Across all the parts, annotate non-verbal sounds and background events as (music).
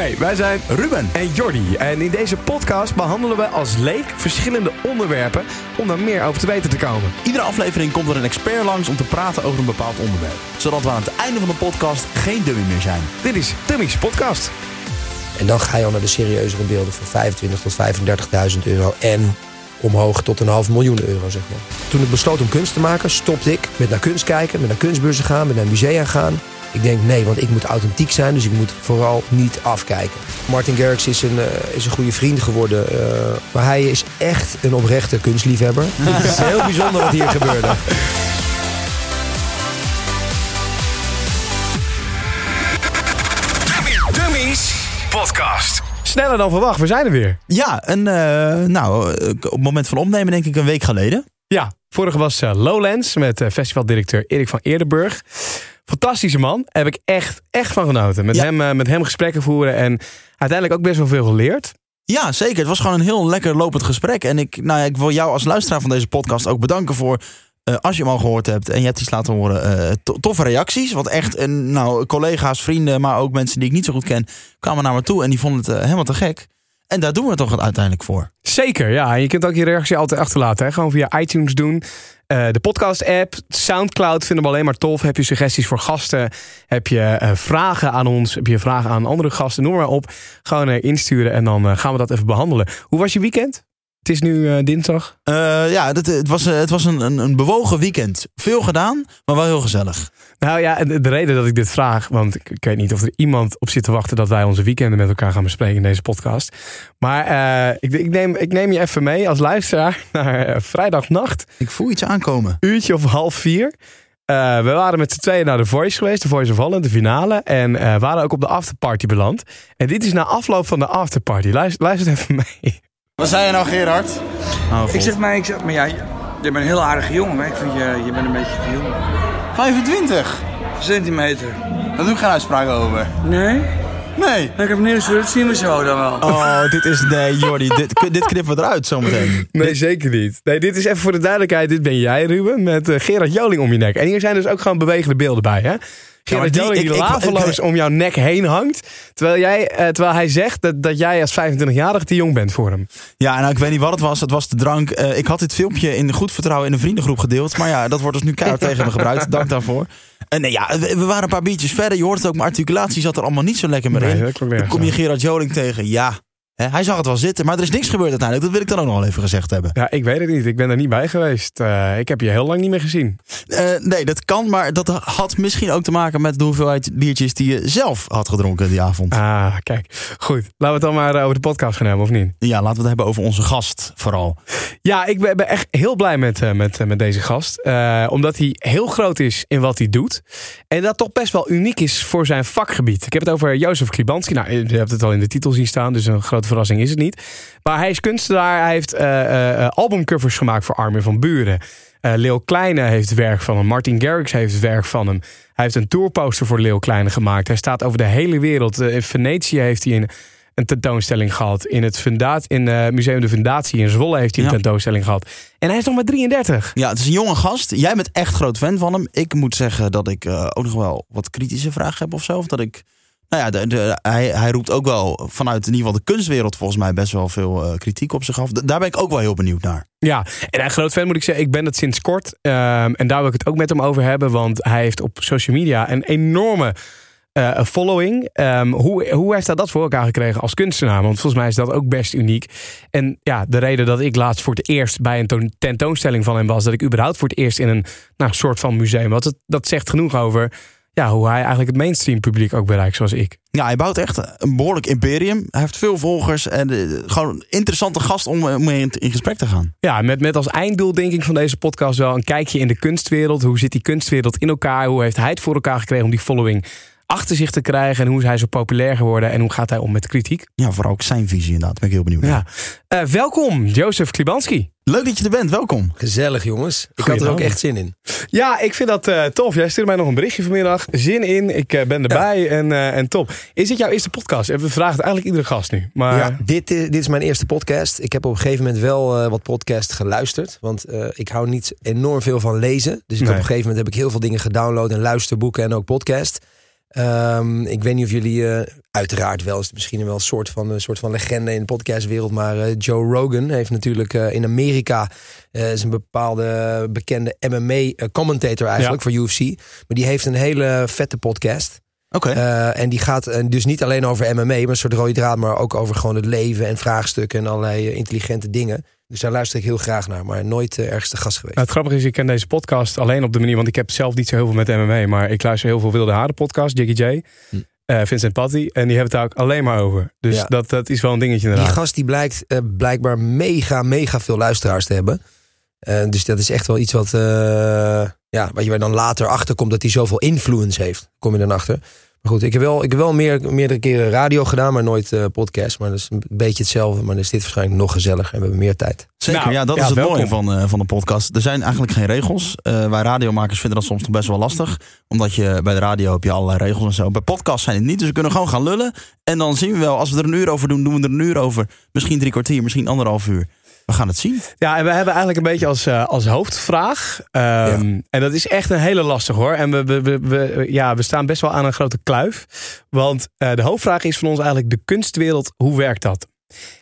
Hey, wij zijn Ruben en Jordi. En in deze podcast behandelen we als leek verschillende onderwerpen om daar meer over te weten te komen. Iedere aflevering komt er een expert langs om te praten over een bepaald onderwerp. Zodat we aan het einde van de podcast geen dummy meer zijn. Dit is Tummy's Podcast. En dan ga je al naar de serieuzere beelden van 25 tot 35.000 euro en omhoog tot een half miljoen euro, zeg maar. Toen ik besloot om kunst te maken, stopte ik met naar kunst kijken, met naar kunstbeurzen gaan, met naar musea gaan. Ik denk nee, want ik moet authentiek zijn, dus ik moet vooral niet afkijken. Martin Garrix is een, eh, is een goede vriend geworden, eh, maar hij is echt een oprechte kunstliefhebber. (laughs) Het is heel bijzonder wat hier gebeurde. Tummy's Podcast. Sneller dan verwacht, we zijn er weer. Ja, en eh, nou, op het moment van opnemen denk ik een week geleden. Ja, vorige was eh, Lowlands met eh, festivaldirecteur Erik van Eerdenburg. Fantastische man, heb ik echt, echt van genoten. Met, Ja. hem, eh, met hem gesprekken voeren en uiteindelijk ook best wel veel geleerd. Ja, zeker. Het was gewoon een heel lekker lopend gesprek. En ik, nou ja, ik wil jou als luisteraar van deze podcast ook bedanken voor... eh, als je hem al gehoord hebt en je hebt iets laten horen, eh, to- toffe reacties. Want echt, eh, nou, collega's, vrienden, maar ook mensen die ik niet zo goed ken, kwamen naar me toe en die vonden het helemaal te gek. En daar doen we het toch uiteindelijk voor. Zeker, ja. En je kunt ook je reactie altijd achterlaten. Hè? Gewoon via iTunes doen. Eh, de podcast-app, Soundcloud vinden we alleen maar tof. Heb je suggesties voor gasten? Heb je eh, vragen aan ons? Heb je vragen aan andere gasten? Noem maar op. Gewoon eh, insturen en dan gaan we dat even behandelen. Hoe was je weekend? Het is nu eh, dinsdag. Eh, ja, het, het was, eh, het was een, een, een bewogen weekend. Veel gedaan, maar wel heel gezellig. Nou ja, en de, de reden dat ik dit vraag, want ik, ik weet niet of er iemand op zit te wachten dat wij onze weekenden met elkaar gaan bespreken in deze podcast. Maar ik, ik, neem, ik neem je even mee als luisteraar (laughs) naar vrijdagnacht. Ik voel iets aankomen. uurtje of half vier. We waren met z'n tweeën naar The Voice geweest, The Voice of Holland, de finale. En waren ook op de afterparty beland. En dit is na afloop van de afterparty. Luister, luister even (laughs) mee. Wat zei je nou, Gerard? Oh, Ik zeg maar, ik zeg maar ja, je bent een heel aardige jongen, maar ik vind je, je bent een beetje te jong. 25. Centimeter. Daar doe ik geen uitspraak over. Nee? Nee. Ik heb nieuws, dat zien we zo dan wel. Oh, dit is... Nee, Jordi, dit, dit knippen we eruit zometeen. (laughs) Nee, zeker niet. Nee, dit is even voor de duidelijkheid. Dit ben jij, Ruben, met eh, Gerard Joling om je nek. En hier zijn dus ook gewoon bewegende beelden bij, hè? Gerard die- die laveloos om jouw nek heen hangt. Terwijl, jij, eh, terwijl hij zegt dat, dat jij als 25-jarige te jong bent voor hem. Ja, nou, ik weet niet wat het was. Het was de drank. Eh, ik had dit filmpje in goed vertrouwen in een vriendengroep gedeeld. Maar ja, dat wordt dus nu keihard tegen me gebruikt. Dank daarvoor. En nee, ja, we, we waren een paar biertjes verder. Je hoort het ook, mijn articulatie zat er allemaal niet zo lekker meer in. Dan kom je. Gerard Joling tegen. Ja, hij zag het wel zitten. Maar er is niks gebeurd uiteindelijk. Dat wil ik dan ook nog wel even gezegd hebben. Ja, ik weet het niet. Ik ben er niet bij geweest. Eh, ik heb je heel lang niet meer gezien. Eh, nee, dat kan. Maar dat had misschien ook te maken met de hoeveelheid biertjes die je zelf had gedronken die avond. Ah, kijk. Goed. Laten we het dan maar eh, over de podcast gaan hebben, of niet? Ja, laten we het hebben over onze gast vooral. Ja, ik ben, ben echt heel blij met, met, met deze gast. Omdat hij heel groot is in wat hij doet. En dat toch best wel uniek is voor zijn vakgebied. Ik heb het over Jozef Klibanski. Nou, je hebt het al in de titel zien staan, dus een grote verrassing is het niet. Maar hij is kunstenaar. Hij heeft eh, eh, eh, albumcovers gemaakt voor Armin van Buren. Eh Leeuw Kleine heeft werk van hem. Martin Garrix heeft werk van hem. Hij heeft een tourposter voor Leeuw Kleine gemaakt. Hij staat over de hele wereld. In Venetië heeft hij een, een tentoonstelling gehad. In het fundaat, in Museum de Fundatie in Zwolle heeft hij een Ja. tentoonstelling gehad. En hij is nog maar 33. Ja, het is een jonge gast. Jij bent echt groot fan van hem. Ik moet zeggen dat ik ook nog wel wat kritische vragen heb of zo. Of dat ik. Nou ja, de, hij, hij roept ook wel vanuit in ieder geval de kunstwereld volgens mij best wel veel eh, kritiek op zich af. Daar ben ik ook wel heel benieuwd naar. Ja, en een groot fan moet ik zeggen. Ik ben het sinds kort. Ehm, en daar wil ik het ook met hem over hebben. Want hij heeft op social media een enorme eh, following. Ehm, hoe, hoe heeft hij dat voor elkaar gekregen als kunstenaar? Want volgens mij is dat ook best uniek. En ja, de reden dat ik laatst voor het eerst bij een toon- tentoonstelling van hem was... dat ik überhaupt voor het eerst in een nou, soort van museum was... Dat, dat zegt genoeg over ja, hoe hij eigenlijk het mainstream publiek ook bereikt zoals ik. Ja, hij bouwt echt een behoorlijk imperium. Hij heeft veel volgers en eh, gewoon een interessante gast om, eh, om mee in, in gesprek te gaan. Ja, met, met als einddoel denk ik van deze podcast wel een kijkje in de kunstwereld. Hoe zit die kunstwereld in elkaar? Hoe heeft hij het voor elkaar gekregen om die following achter zich te krijgen? En hoe is hij zo populair geworden? En hoe gaat hij om met kritiek? Ja, vooral ook zijn visie inderdaad. Daar ben ik heel benieuwd naar. Ja. Eh, welkom, Jozef Klibanski. Leuk dat je er bent, welkom. Gezellig jongens. Ik had er ook echt zin in. Ja, ik vind dat eh, tof. Jij stuurde mij nog een berichtje vanmiddag. Zin in, ik eh, ben erbij en, eh, en top. Is dit jouw eerste podcast? We vragen het eigenlijk iedere gast nu. Maar Ja, dit, is, dit is mijn eerste podcast. Ik heb op een gegeven moment wel eh, wat podcasts geluisterd. Want eh, ik hou niet enorm veel van lezen. Dus ik Nee. op een gegeven moment heb ik heel veel dingen gedownload en luisterboeken en ook podcast. Ehm, ik weet niet of jullie, eh, uiteraard wel, is het misschien wel een soort van, een soort van legende in de podcastwereld. Maar eh, Joe Rogan heeft natuurlijk eh, in Amerika is een bepaalde bekende MMA-commentator eigenlijk voor UFC. Maar die heeft een hele vette podcast. Oké. Eh, en die gaat eh, dus niet alleen over MMA, maar een soort rode draad, maar ook over gewoon het leven en vraagstukken en allerlei eh, intelligente dingen. Dus daar luister ik heel graag naar, maar nooit eh, ergens te gast geweest. Nou, het grappige is, ik ken deze podcast alleen op de manier, want ik heb zelf niet zo heel veel met MMA, maar ik luister heel veel Wilde Haren podcast, Jiggy J, Hm. eh, Vincent Patty, en die hebben het daar ook alleen maar over. Dus Ja. dat, dat is wel een dingetje Die inderdaad. gast die blijkt eh, blijkbaar mega, mega veel luisteraars te hebben. Eh, dus dat is echt wel iets wat, eh ja, wat je dan later achter komt dat hij zoveel influence heeft. Kom je dan achter. Maar goed, ik heb wel, ik heb wel meer, meerdere keren radio gedaan, maar nooit eh, podcast. Maar dat is een beetje hetzelfde. Maar dan is dit waarschijnlijk nog gezelliger en we hebben meer tijd. Zeker, Nou, ja, dat ja, is het welkom. mooie van, eh, van de podcast. Er zijn eigenlijk geen regels. Eh, wij radiomakers vinden dat soms nog best wel lastig. Omdat je bij de radio heb je allerlei regels en zo. Bij podcasts zijn het niet, dus we kunnen gewoon gaan lullen. En dan zien we wel, als we er een uur over doen, doen we er een uur over. Misschien drie kwartier, misschien anderhalf uur. We gaan het zien. Ja, en we hebben eigenlijk een beetje als, eh, als hoofdvraag. ehm, En dat is echt een hele lastig hoor. En we, we, we, we- ja, we staan best wel aan een grote kluif. Want eh, de hoofdvraag is van ons eigenlijk de kunstwereld. Hoe werkt dat?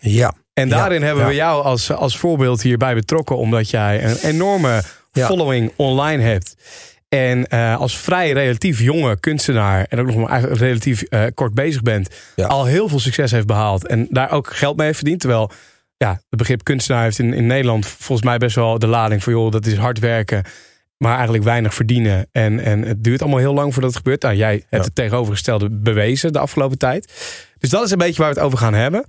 Ja. En Ja, daarin hebben ja. we jou als, als voorbeeld hierbij betrokken. Omdat jij een enorme following online hebt. En eh, als vrij relatief jonge kunstenaar. En ook nog maar eigenlijk relatief kort bezig bent. Al heel veel succes heeft behaald. En daar ook geld mee heeft verdiend. Terwijl ja, het begrip kunstenaar heeft in, in Nederland volgens mij best wel de lading van joh, dat is hard werken. Maar eigenlijk weinig verdienen. En, en het duurt allemaal heel lang voordat het gebeurt. Nou, jij hebt Ja. het tegenovergestelde bewezen de afgelopen tijd. Dus dat is een beetje waar we het over gaan hebben.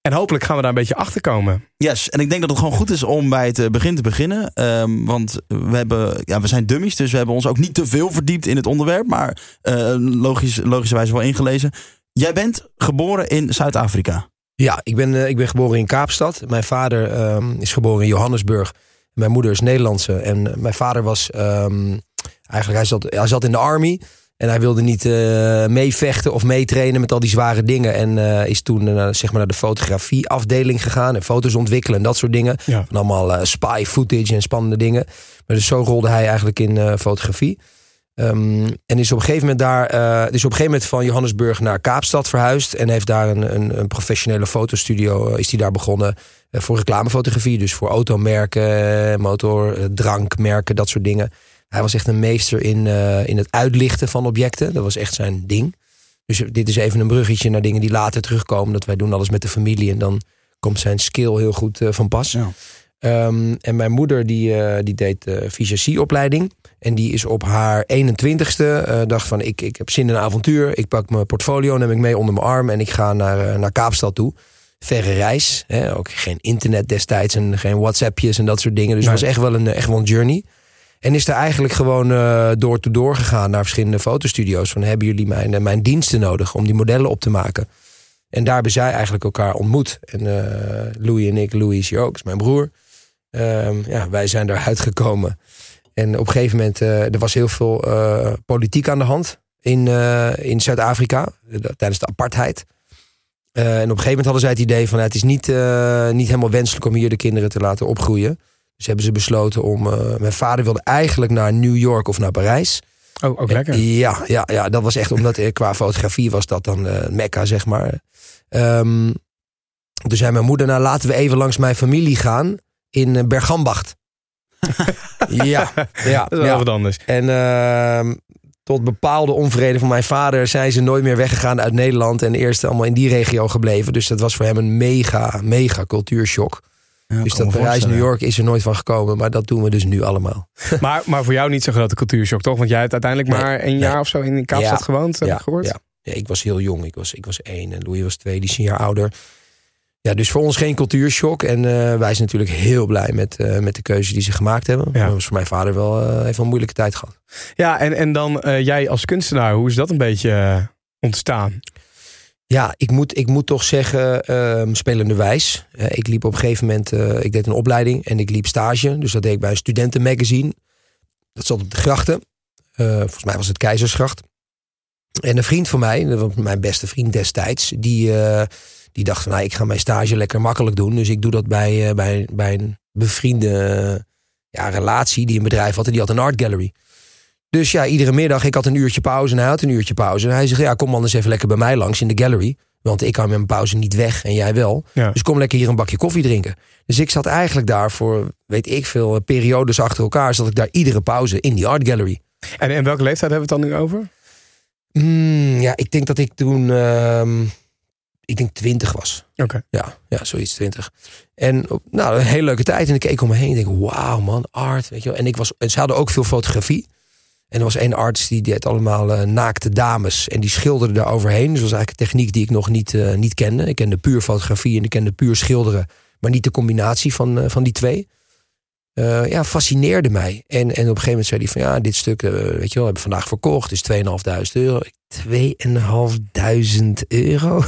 En hopelijk gaan we daar een beetje achter komen. Yes, en ik denk dat het gewoon goed is om bij het eh, begin te beginnen. Ehm, want we, hebben, ja, we zijn dummies, dus we hebben ons ook niet te veel verdiept in het onderwerp. Maar eh, logisch, logischerwijs wel ingelezen. Jij bent geboren in Zuid-Afrika. Ja, ik ben, eh, ik ben geboren in Kaapstad. Mijn vader ehm, is geboren in Johannesburg. Mijn moeder is Nederlandse. En eh, mijn vader was ehm, eigenlijk, hij zat, hij zat in de army. En hij wilde niet eh, meevechten of meetrainen met al die zware dingen. En is toen naar, zeg maar naar de fotografieafdeling gegaan. En foto's ontwikkelen en dat soort dingen. Ja. Van allemaal spy footage en spannende dingen. Maar dus zo rolde hij eigenlijk in fotografie. Ehm, en is op een gegeven moment daar, eh, is op een gegeven moment van Johannesburg naar Kaapstad verhuisd. En heeft daar een, een, een professionele fotostudio, eh, is die daar begonnen eh, voor reclamefotografie. Dus voor automerken, motor, drankmerken, dat soort dingen. Hij was echt een meester in, in het uitlichten van objecten. Dat was echt zijn ding. Dus dit is even een bruggetje naar dingen die later terugkomen. Dat wij doen alles met de familie en dan komt zijn skill heel goed van pas. Ja. Ehm, en mijn moeder die, eh, die deed de opleiding En die is op haar 21ste eh, dacht van ik, ik heb zin in een avontuur. Ik pak mijn portfolio, neem ik mee onder mijn arm en ik ga naar, eh, naar Kaapstad toe. Verre reis. Hè? Ook geen internet destijds en geen WhatsAppjes en dat soort dingen. Dus Nee. het was echt wel, een, echt wel een journey. En is er eigenlijk gewoon eh, door to door gegaan naar verschillende fotostudio's. Van hebben jullie mijn, mijn diensten nodig om die modellen op te maken? En daar hebben zij eigenlijk elkaar ontmoet. En Louis en ik, Louis is hier ook, is mijn broer. Ehm, ja, wij zijn eruit gekomen. En op een gegeven moment, eh, er was heel veel eh, politiek aan de hand in, eh, in Zuid-Afrika tijdens de apartheid. En op een gegeven moment hadden zij het idee van het is niet, niet helemaal wenselijk om hier de kinderen te laten opgroeien. Dus hebben ze besloten om. mijn vader wilde eigenlijk naar New York of naar Parijs. Oh, ook lekker. Ja, ja, ja, dat was echt omdat qua fotografie was dat dan Mekka, zeg maar. Ehm toen zei mijn moeder, nou laten we even langs mijn familie gaan in eh, Bergambacht. (laughs) ja, ja, Dat is wel ja. wat anders. En ehm, tot bepaalde onvrede van mijn vader zijn ze nooit meer weggegaan uit Nederland. En eerst allemaal in die regio gebleven. Dus dat was voor hem een mega, mega cultuurshock. Ja, dus dat Parijs. New York is er nooit van gekomen. Maar dat doen we dus nu allemaal. (laughs) Maar, maar voor jou niet zo'n grote cultuurshock, toch? Want jij hebt uiteindelijk Nee, maar een nee. jaar of zo in Kaapstad Ja, gewoond, heb ik gehoord. Ja. Ja, ik was heel jong. Ik was, ik was één en Louis was twee. Die is een jaar ouder. Ja, dus voor ons geen cultuurshock. En eh, wij zijn natuurlijk heel blij met, eh, met de keuze die ze gemaakt hebben. Ja. Dat was voor mijn vader wel, eh, wel een moeilijke tijd gehad. Ja, en, en dan jij als kunstenaar, hoe is dat een beetje ontstaan? Ja, ik moet, ik moet toch zeggen, ehm spelende wijs. Ik liep op een gegeven moment, ik deed een opleiding en ik liep stage. Dus dat deed ik bij een studentenmagazine. Dat zat op de grachten. Volgens mij was het Keizersgracht. En een vriend van mij, dat was mijn beste vriend destijds, die, die dacht van, nou, ik ga mijn stage lekker makkelijk doen. Dus ik doe dat bij, eh, bij, bij een bevriende eh, ja, relatie die een bedrijf had en die had een art gallery. Dus ja, iedere middag, ik had een uurtje pauze en hij had een uurtje pauze. En hij zegt, ja, kom anders even lekker bij mij langs in de gallery. Want ik kan met mijn pauze niet weg en jij wel. Ja. Dus kom lekker hier een bakje koffie drinken. Dus ik zat eigenlijk daar voor, weet ik veel, periodes achter elkaar. Zat ik daar iedere pauze in die art gallery. En, en welke leeftijd hebben we het dan nu over? Mm, ja, ik denk dat ik toen, ehm, ik denk twintig was. Oké. Ja, ja, zoiets, 20. En nou, een hele leuke tijd. En ik keek om me heen en denk, wauw man, art. Weet je wel. En, ik was, en ze hadden ook veel fotografie. En er was één arts die deed allemaal eh, naakte dames. En die schilderde daar overheen. Dus dat was eigenlijk een techniek die ik nog niet, eh, niet kende. Ik kende puur fotografie en ik kende puur schilderen. Maar niet de combinatie van, eh, van die twee. Eh, ja, fascineerde mij. En, en op een gegeven moment zei hij van ja, dit stuk, eh, weet je wel, hebben we vandaag verkocht. is 2.500 euro. Ik, 2.500 euro?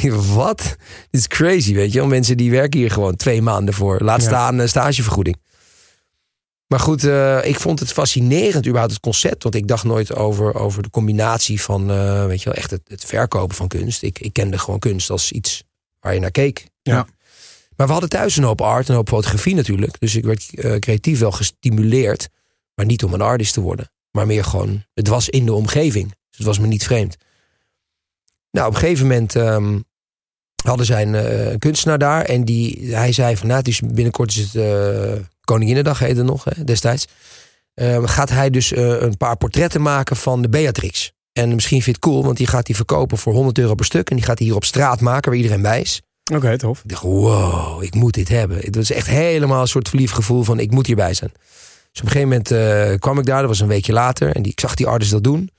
(laughs) Wat? Dit is crazy, weet je wel. Mensen die werken hier gewoon twee maanden voor. Laat staan eh, stagevergoeding. Maar goed, ik vond het fascinerend überhaupt het concept. Want ik dacht nooit over, over de combinatie van, weet je wel, echt het, het verkopen van kunst. Ik, ik kende gewoon kunst als iets waar je naar keek. Ja. Maar we hadden thuis een hoop art en een hoop fotografie natuurlijk. Dus ik werd eh, creatief wel gestimuleerd. Maar niet om een artist te worden. Maar meer gewoon, het was in de omgeving. Dus het was me niet vreemd. Nou, op een gegeven moment ehm, hadden zij een eh, kunstenaar daar. En die, hij zei van, nou, is binnenkort is het eh, Koninginnedag heette nog hè, destijds. Ehm, gaat hij dus een paar portretten maken van de Beatrix. En misschien vind je het cool, want die gaat hij verkopen voor 100 euro per stuk. En die gaat hij hier op straat maken, waar iedereen bij is. Oké, tof. Ik dacht, wow, ik moet dit hebben. Het was echt helemaal een soort verliefd gevoel van ik moet hierbij zijn. Dus op een gegeven moment eh, kwam ik daar, dat was een weekje later. En die, ik zag die artist dat doen.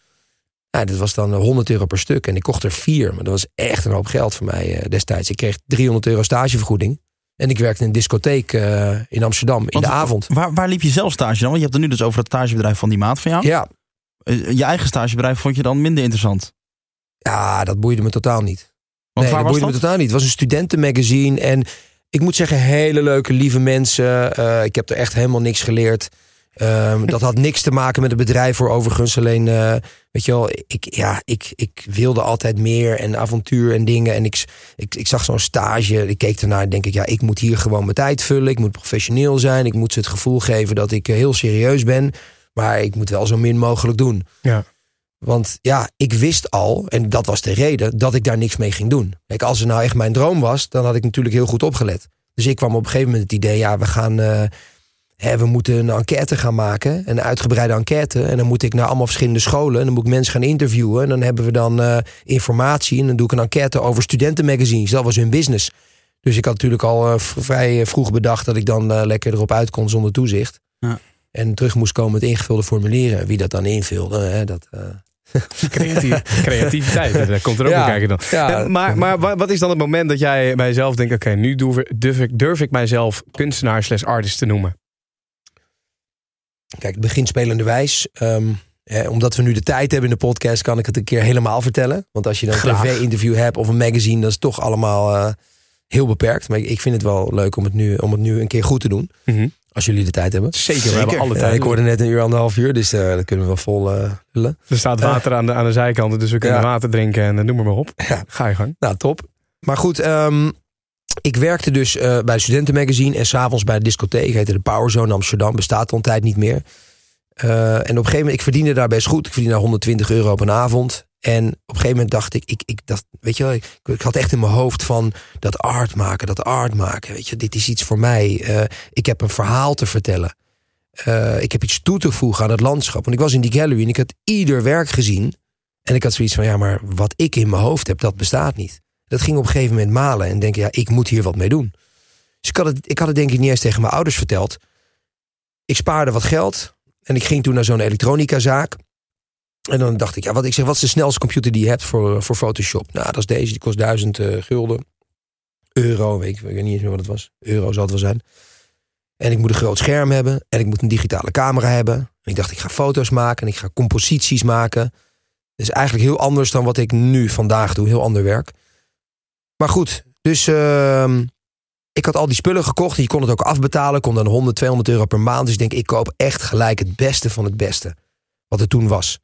Dat was dan eh, 100 euro per stuk. En ik kocht er vier. Maar dat was echt een hoop geld voor mij eh, destijds. Ik kreeg 300 euro stagevergoeding. En ik werkte in een discotheek eh, in Amsterdam in Want- de avond. Waar, waar liep je zelf stage dan? Want je hebt het nu dus over het stagebedrijf van die maat van jou. Ja, Eh, Je eigen stagebedrijf vond je dan minder interessant. ja, dat boeide me totaal niet. Want nee, waar dat was boeide dat? me totaal niet. Het was een studentenmagazine. En ik moet zeggen, hele leuke, lieve mensen. Eh, ik heb er echt helemaal niks geleerd. Ehm, dat had niks te maken met het bedrijf voor overigens. Alleen, eh, weet je wel, ik, ja, ik, ik wilde altijd meer en avontuur en dingen. En ik, ik, ik zag zo'n stage. Ik keek ernaar en denk ik, ja, ik moet hier gewoon mijn tijd vullen. Ik moet professioneel zijn. Ik moet ze het gevoel geven dat ik eh, heel serieus ben. Maar ik moet wel zo min mogelijk doen. Ja. Want ja, ik wist al, en dat was de reden, dat ik daar niks mee ging doen. Kijk, als het nou echt mijn droom was, dan had ik natuurlijk heel goed opgelet. Dus ik kwam op een gegeven moment het idee, ja, we gaan, eh, hè, we moeten een enquête gaan maken, een uitgebreide enquête. En dan moet ik naar allemaal verschillende scholen en dan moet ik mensen gaan interviewen. En dan hebben we dan eh, informatie en dan doe ik een enquête over studentenmagazines. Dat was hun business. Dus ik had natuurlijk al eh, vrij vroeg bedacht dat ik dan lekker erop uit kon zonder toezicht. Ja. En terug moest komen met ingevulde formulieren. Wie dat dan invulde, hè, dat... (laughs) Creatief, creativiteit, dat komt er ook Ja. kijken dan. Ja. Maar maar wa- wat is dan het moment dat jij bij jezelf denkt... oké, nu durf ik, durf, ik, mijzelf kunstenaar slash artist te noemen? Kijk, het begint spelenderwijs. Ehm eh, omdat we nu de tijd hebben in de podcast, kan ik het een keer helemaal vertellen. Want als je dan een tv-interview hebt of een magazine, dat is toch allemaal eh, heel beperkt. Maar ik, ik vind het wel leuk om het, nu, om het nu een keer goed te doen. Als jullie de tijd hebben. Zeker, we hebben alle Ja, tijd. ik hoorde net een uur, anderhalf uur, dus eh, dat kunnen we wel vol eh lullen. Er staat water aan de, aan de zijkanten, dus we kunnen Ja. water drinken en eh, noem maar, maar op. Ja. Ga je gang. Nou, top. Maar goed, ehm, ik werkte dus eh, bij de studentenmagazine en s'avonds bij de discotheek. Heette de Power Zone Amsterdam. Bestaat al een tijd niet meer. Eh, en op een gegeven moment, ik verdiende daar best goed. Ik verdiende daar 120 euro op een avond. En op een gegeven moment dacht ik, ik, ik dacht, weet je wel, ik, ik had echt in mijn hoofd van dat art maken, dat art maken. Weet je, dit is iets voor mij. Eh, ik heb een verhaal te vertellen. Eh, ik heb iets toe te voegen aan het landschap. Want ik was in die gallery en ik had ieder werk gezien. En ik had zoiets van, ja, maar wat ik in mijn hoofd heb, dat bestaat niet. Dat ging op een gegeven moment malen en denken, ja, ik moet hier wat mee doen. Dus ik had, het, ik had het denk ik niet eens tegen mijn ouders verteld. Ik spaarde wat geld en ik ging toen naar zo'n elektronicazaak. En dan dacht ik, ja, wat, ik zeg, wat is de snelste computer die je hebt voor, voor Photoshop? Nou, dat is deze, die kost duizend eh, gulden. Euro, weet ik, ik weet niet eens meer wat het was. Euro zal het wel zijn. En ik moet een groot scherm hebben en ik moet een digitale camera hebben. En ik dacht, ik ga foto's maken en ik ga composities maken. Dat is eigenlijk heel anders dan wat ik nu vandaag doe. Heel ander werk. Maar goed, dus ehm, ik had al die spullen gekocht. En je kon het ook afbetalen. Kon dan 100, 200 euro per maand. Dus ik denk, ik koop echt gelijk het beste van het beste. Wat er toen was.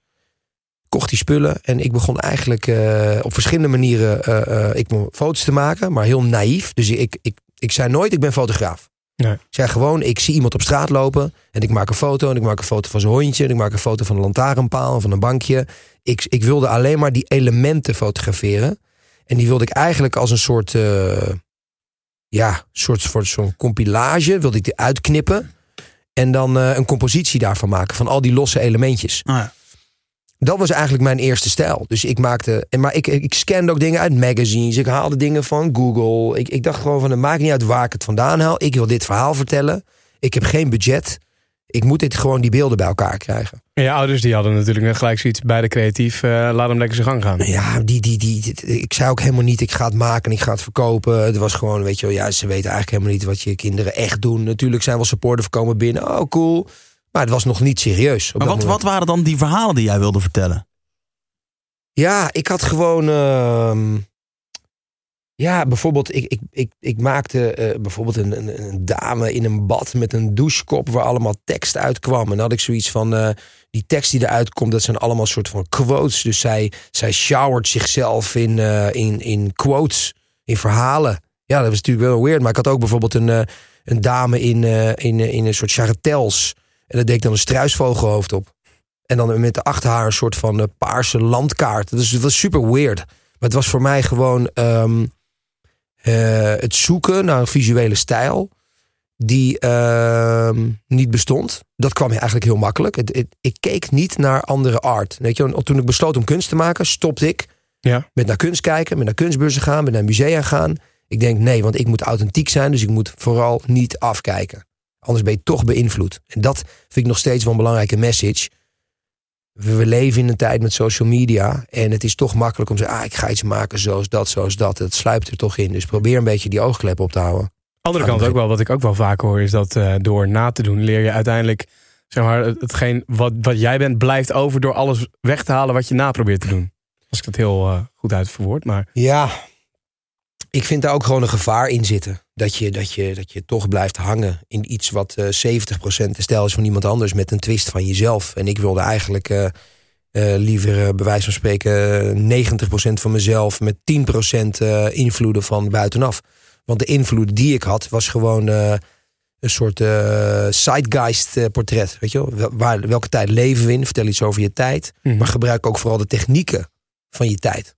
Kocht die spullen en ik begon eigenlijk eh, op verschillende manieren eh, eh, ik foto's te maken. Maar heel naïef. Dus ik, ik, ik zei nooit, ik ben fotograaf. Nee. Ik zei gewoon, ik zie iemand op straat lopen en ik maak een foto. En ik maak een foto van zijn hondje. En ik maak een foto van een lantaarnpaal, van een bankje. Ik, ik wilde alleen maar die elementen fotograferen. En die wilde ik eigenlijk als een soort, eh, ja, soort, soort zo'n compilage, wilde ik die uitknippen. En dan eh, een compositie daarvan maken, van al die losse elementjes. Ah, ja. Dat was eigenlijk mijn eerste stijl. Dus ik maakte. en Maar ik, ik scande ook dingen uit magazines. Ik haalde dingen van Google. Ik, ik dacht gewoon van het maakt niet uit waar ik het vandaan haal. Ik wil dit verhaal vertellen. Ik heb geen budget. Ik moet dit gewoon die beelden bij elkaar krijgen. En je ouders die hadden natuurlijk net gelijk zoiets bij de creatief. eh, laat hem lekker zijn gang gaan. Ja, die, die, die, ik zei ook helemaal niet, ik ga het maken en ik ga het verkopen. Het was gewoon, weet je wel, ja, ze weten eigenlijk helemaal niet wat je kinderen echt doen. Natuurlijk zijn wel supporters komen binnen, oh cool. Maar het was nog niet serieus. Maar wat, wat waren dan die verhalen die jij wilde vertellen? Ja, ik had gewoon. ehm, ja, bijvoorbeeld, ik, ik, ik, ik maakte eh, bijvoorbeeld een, een, een dame in een bad met een douchekop waar allemaal tekst uitkwam. En dan had ik zoiets van: eh, die tekst die eruit komt, dat zijn allemaal soort van quotes. Dus zij, zij showert zichzelf in, eh, in, in quotes, in verhalen. Ja, dat was natuurlijk wel weird. Maar ik had ook bijvoorbeeld een, een dame in, in, in een soort charretels. En daar deed ik dan een struisvogelhoofd op. En dan met de achter haar een soort van eh, paarse landkaart. Dus het was super weird. Maar het was voor mij gewoon ehm, eh, het zoeken naar een visuele stijl die ehm, niet bestond. Dat kwam eigenlijk heel makkelijk. Het, het- ik keek niet naar andere art. Weet je, toen ik besloot om kunst te maken, stopte ik Ja. met naar kunst kijken, met naar kunstbeurzen gaan, met naar musea gaan. Ik denk nee, want ik moet authentiek zijn, dus ik moet vooral niet afkijken. Anders ben je toch beïnvloed. En dat vind ik nog steeds wel een belangrijke message. We, we leven in een tijd met social media en het is toch makkelijk om te zeggen, ah, ik ga iets maken zoals dat, zoals dat. Het sluipt er toch in. Dus probeer een beetje die oogklep op te houden. Andere kant ook wel, wat ik ook wel vaak hoor, is dat eh, door na te doen leer je uiteindelijk, zeg maar, het- hetgeen wat, wat jij bent, blijft over door alles weg te halen wat je na probeert te doen. Als ik dat heel eh, goed uitverwoord, maar Ja, ik vind daar ook gewoon een gevaar in zitten. Dat je, dat je, dat je toch blijft hangen in iets wat eh 70% de stijl is van iemand anders met een twist van jezelf. En ik wilde eigenlijk eh, eh, liever bij wijze van spreken eh, 90% van mezelf met 10% eh, invloeden van buitenaf. Want de invloed die ik had was gewoon een soort eh zeitgeist eh, portret. Weet je wel? Wel- Waar, welke tijd leven we in? Vertel iets over je tijd. Mhm. Maar gebruik ook vooral de technieken van je tijd.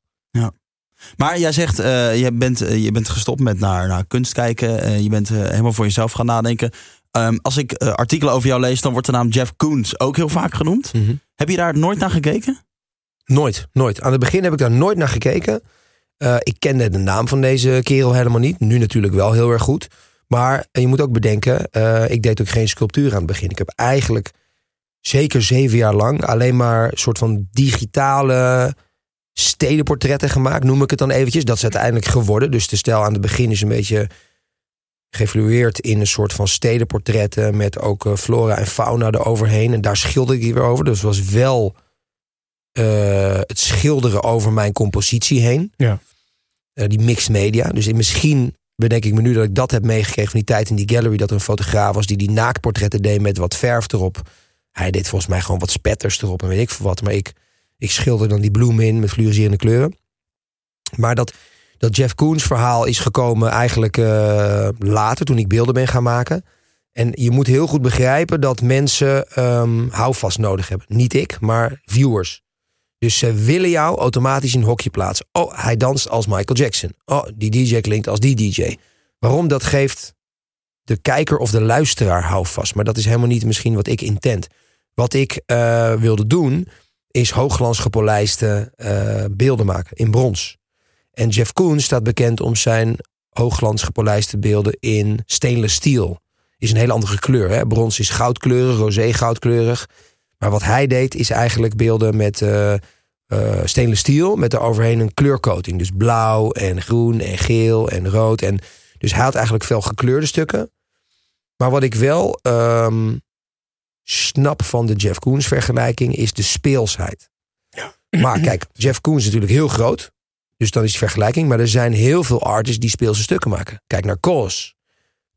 Maar jij zegt, eh, je, bent, eh, je bent gestopt met naar, naar kunst kijken. eh, je bent helemaal voor jezelf gaan nadenken. Ehm, als ik artikelen over jou lees, dan wordt de naam Jeff Koons ook heel vaak genoemd. Heb je daar nooit naar gekeken? Nooit, nooit. Aan het begin heb ik daar nooit naar gekeken. Ik kende de naam van deze kerel helemaal niet. Nu natuurlijk wel heel erg goed. Maar je moet ook bedenken, ik deed ook geen sculptuur aan het begin. Ik heb eigenlijk zeker zeven jaar lang alleen maar een soort van digitale stedenportretten gemaakt, noem ik het dan eventjes. Dat is uiteindelijk geworden. Dus de stijl aan het begin is een beetje geëvolueerd in een soort van stedenportretten met ook eh, flora en fauna eroverheen. En daar schilder ik weer over. Dus het was wel eh, het schilderen over mijn compositie heen. Ja. Eh, die mixed media. Dus misschien bedenk ik me nu dat ik dat heb meegekregen van die tijd in die gallery. Dat er een fotograaf was die die naaktportretten deed met wat verf erop. Hij deed volgens mij gewoon wat spetters erop en weet ik veel wat. Maar ik, ik schilder dan die bloemen in met fluoriserende kleuren. Maar dat, dat Jeff Koons verhaal is gekomen eigenlijk eh, later toen ik beelden ben gaan maken. En je moet heel goed begrijpen dat mensen ehm, houvast nodig hebben. Niet ik, maar viewers. Dus ze willen jou automatisch in een hokje plaatsen. Oh, hij danst als Michael Jackson. Oh, die DJ klinkt als die DJ. Waarom? Dat geeft de kijker of de luisteraar houvast. Maar dat is helemaal niet misschien wat ik intent. Wat ik eh, wilde doen, is hoogglans gepolijste eh, beelden maken in brons. En Jeff Koons staat bekend om zijn hoogglans gepolijste beelden in stainless steel. Is een hele andere kleur. Hè? Brons is goudkleurig, rosé goudkleurig. Maar wat hij deed is eigenlijk beelden met eh eh, stainless steel met eroverheen een kleurcoating. Dus blauw en groen en geel en rood. En dus hij had eigenlijk veel gekleurde stukken. Maar wat ik wel ehm, snap van de Jeff Koons vergelijking is de speelsheid. Maar kijk, Jeff Koons is natuurlijk heel groot. Dus dan is die vergelijking. Maar er zijn heel veel artists die speelse stukken maken. Kijk naar Kos.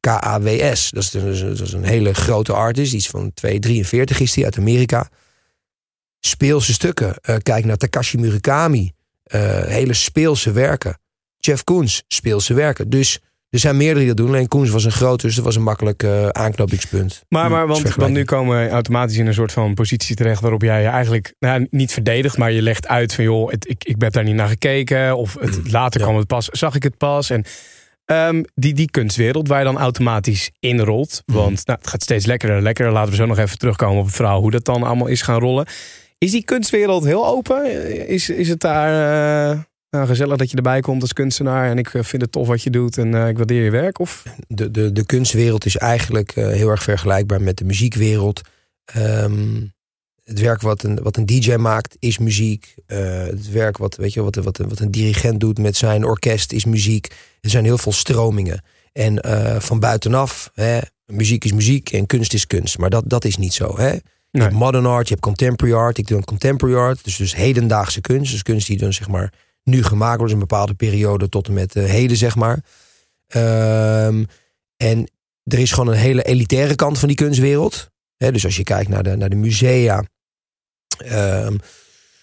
K-A-W-S. Dat is, een- dat is een hele grote artist. Iets van 2,43 is die uit Amerika. Speelse stukken. Eh, kijk naar Takashi Murakami. Eh, hele speelse werken. Jeff Koons, speelse werken. Dus Er zijn meerdere die dat doen. Alleen Koens was een groot, dus dat was een makkelijk eh, aanknopingspunt. Maar, maar Hm, want, is want nu komen we automatisch in een soort van positie terecht waarop jij je eigenlijk nou, niet verdedigt, maar je legt uit van joh, het, ik, ik heb daar niet naar gekeken. Of het, (clears throat) later Ja. kwam het pas, zag ik het pas. En ehm, die, die kunstwereld waar je dan automatisch inrolt. Want nou, het gaat steeds lekkerder en lekkerder. Laten we zo nog even terugkomen op het verhaal hoe dat dan allemaal is gaan rollen. Is die kunstwereld heel open? Is, is het daar eh, nou, gezellig dat je erbij komt als kunstenaar en ik eh, vind het tof wat je doet en eh, ik waardeer je werk? Of? de, de, de kunstwereld is eigenlijk eh, heel erg vergelijkbaar met de muziekwereld. Ehm, het werk wat een, wat een DJ maakt is muziek. Het werk wat, weet je, wat, wat, wat een dirigent doet met zijn orkest is muziek. Er zijn heel veel stromingen. En van buitenaf, hè, muziek is muziek en kunst is kunst. Maar dat, dat is niet zo. Hè? Je Nee. hebt modern art, je hebt contemporary art. Ik doe een contemporary art, dus, dus hedendaagse kunst. Dus kunst die dan zeg maar nu gemaakt wordt, in een bepaalde periode tot en met eh, heden, zeg maar. Ehm, en er is gewoon een hele elitaire kant van die kunstwereld. Dus als je kijkt naar de, naar de musea, ehm,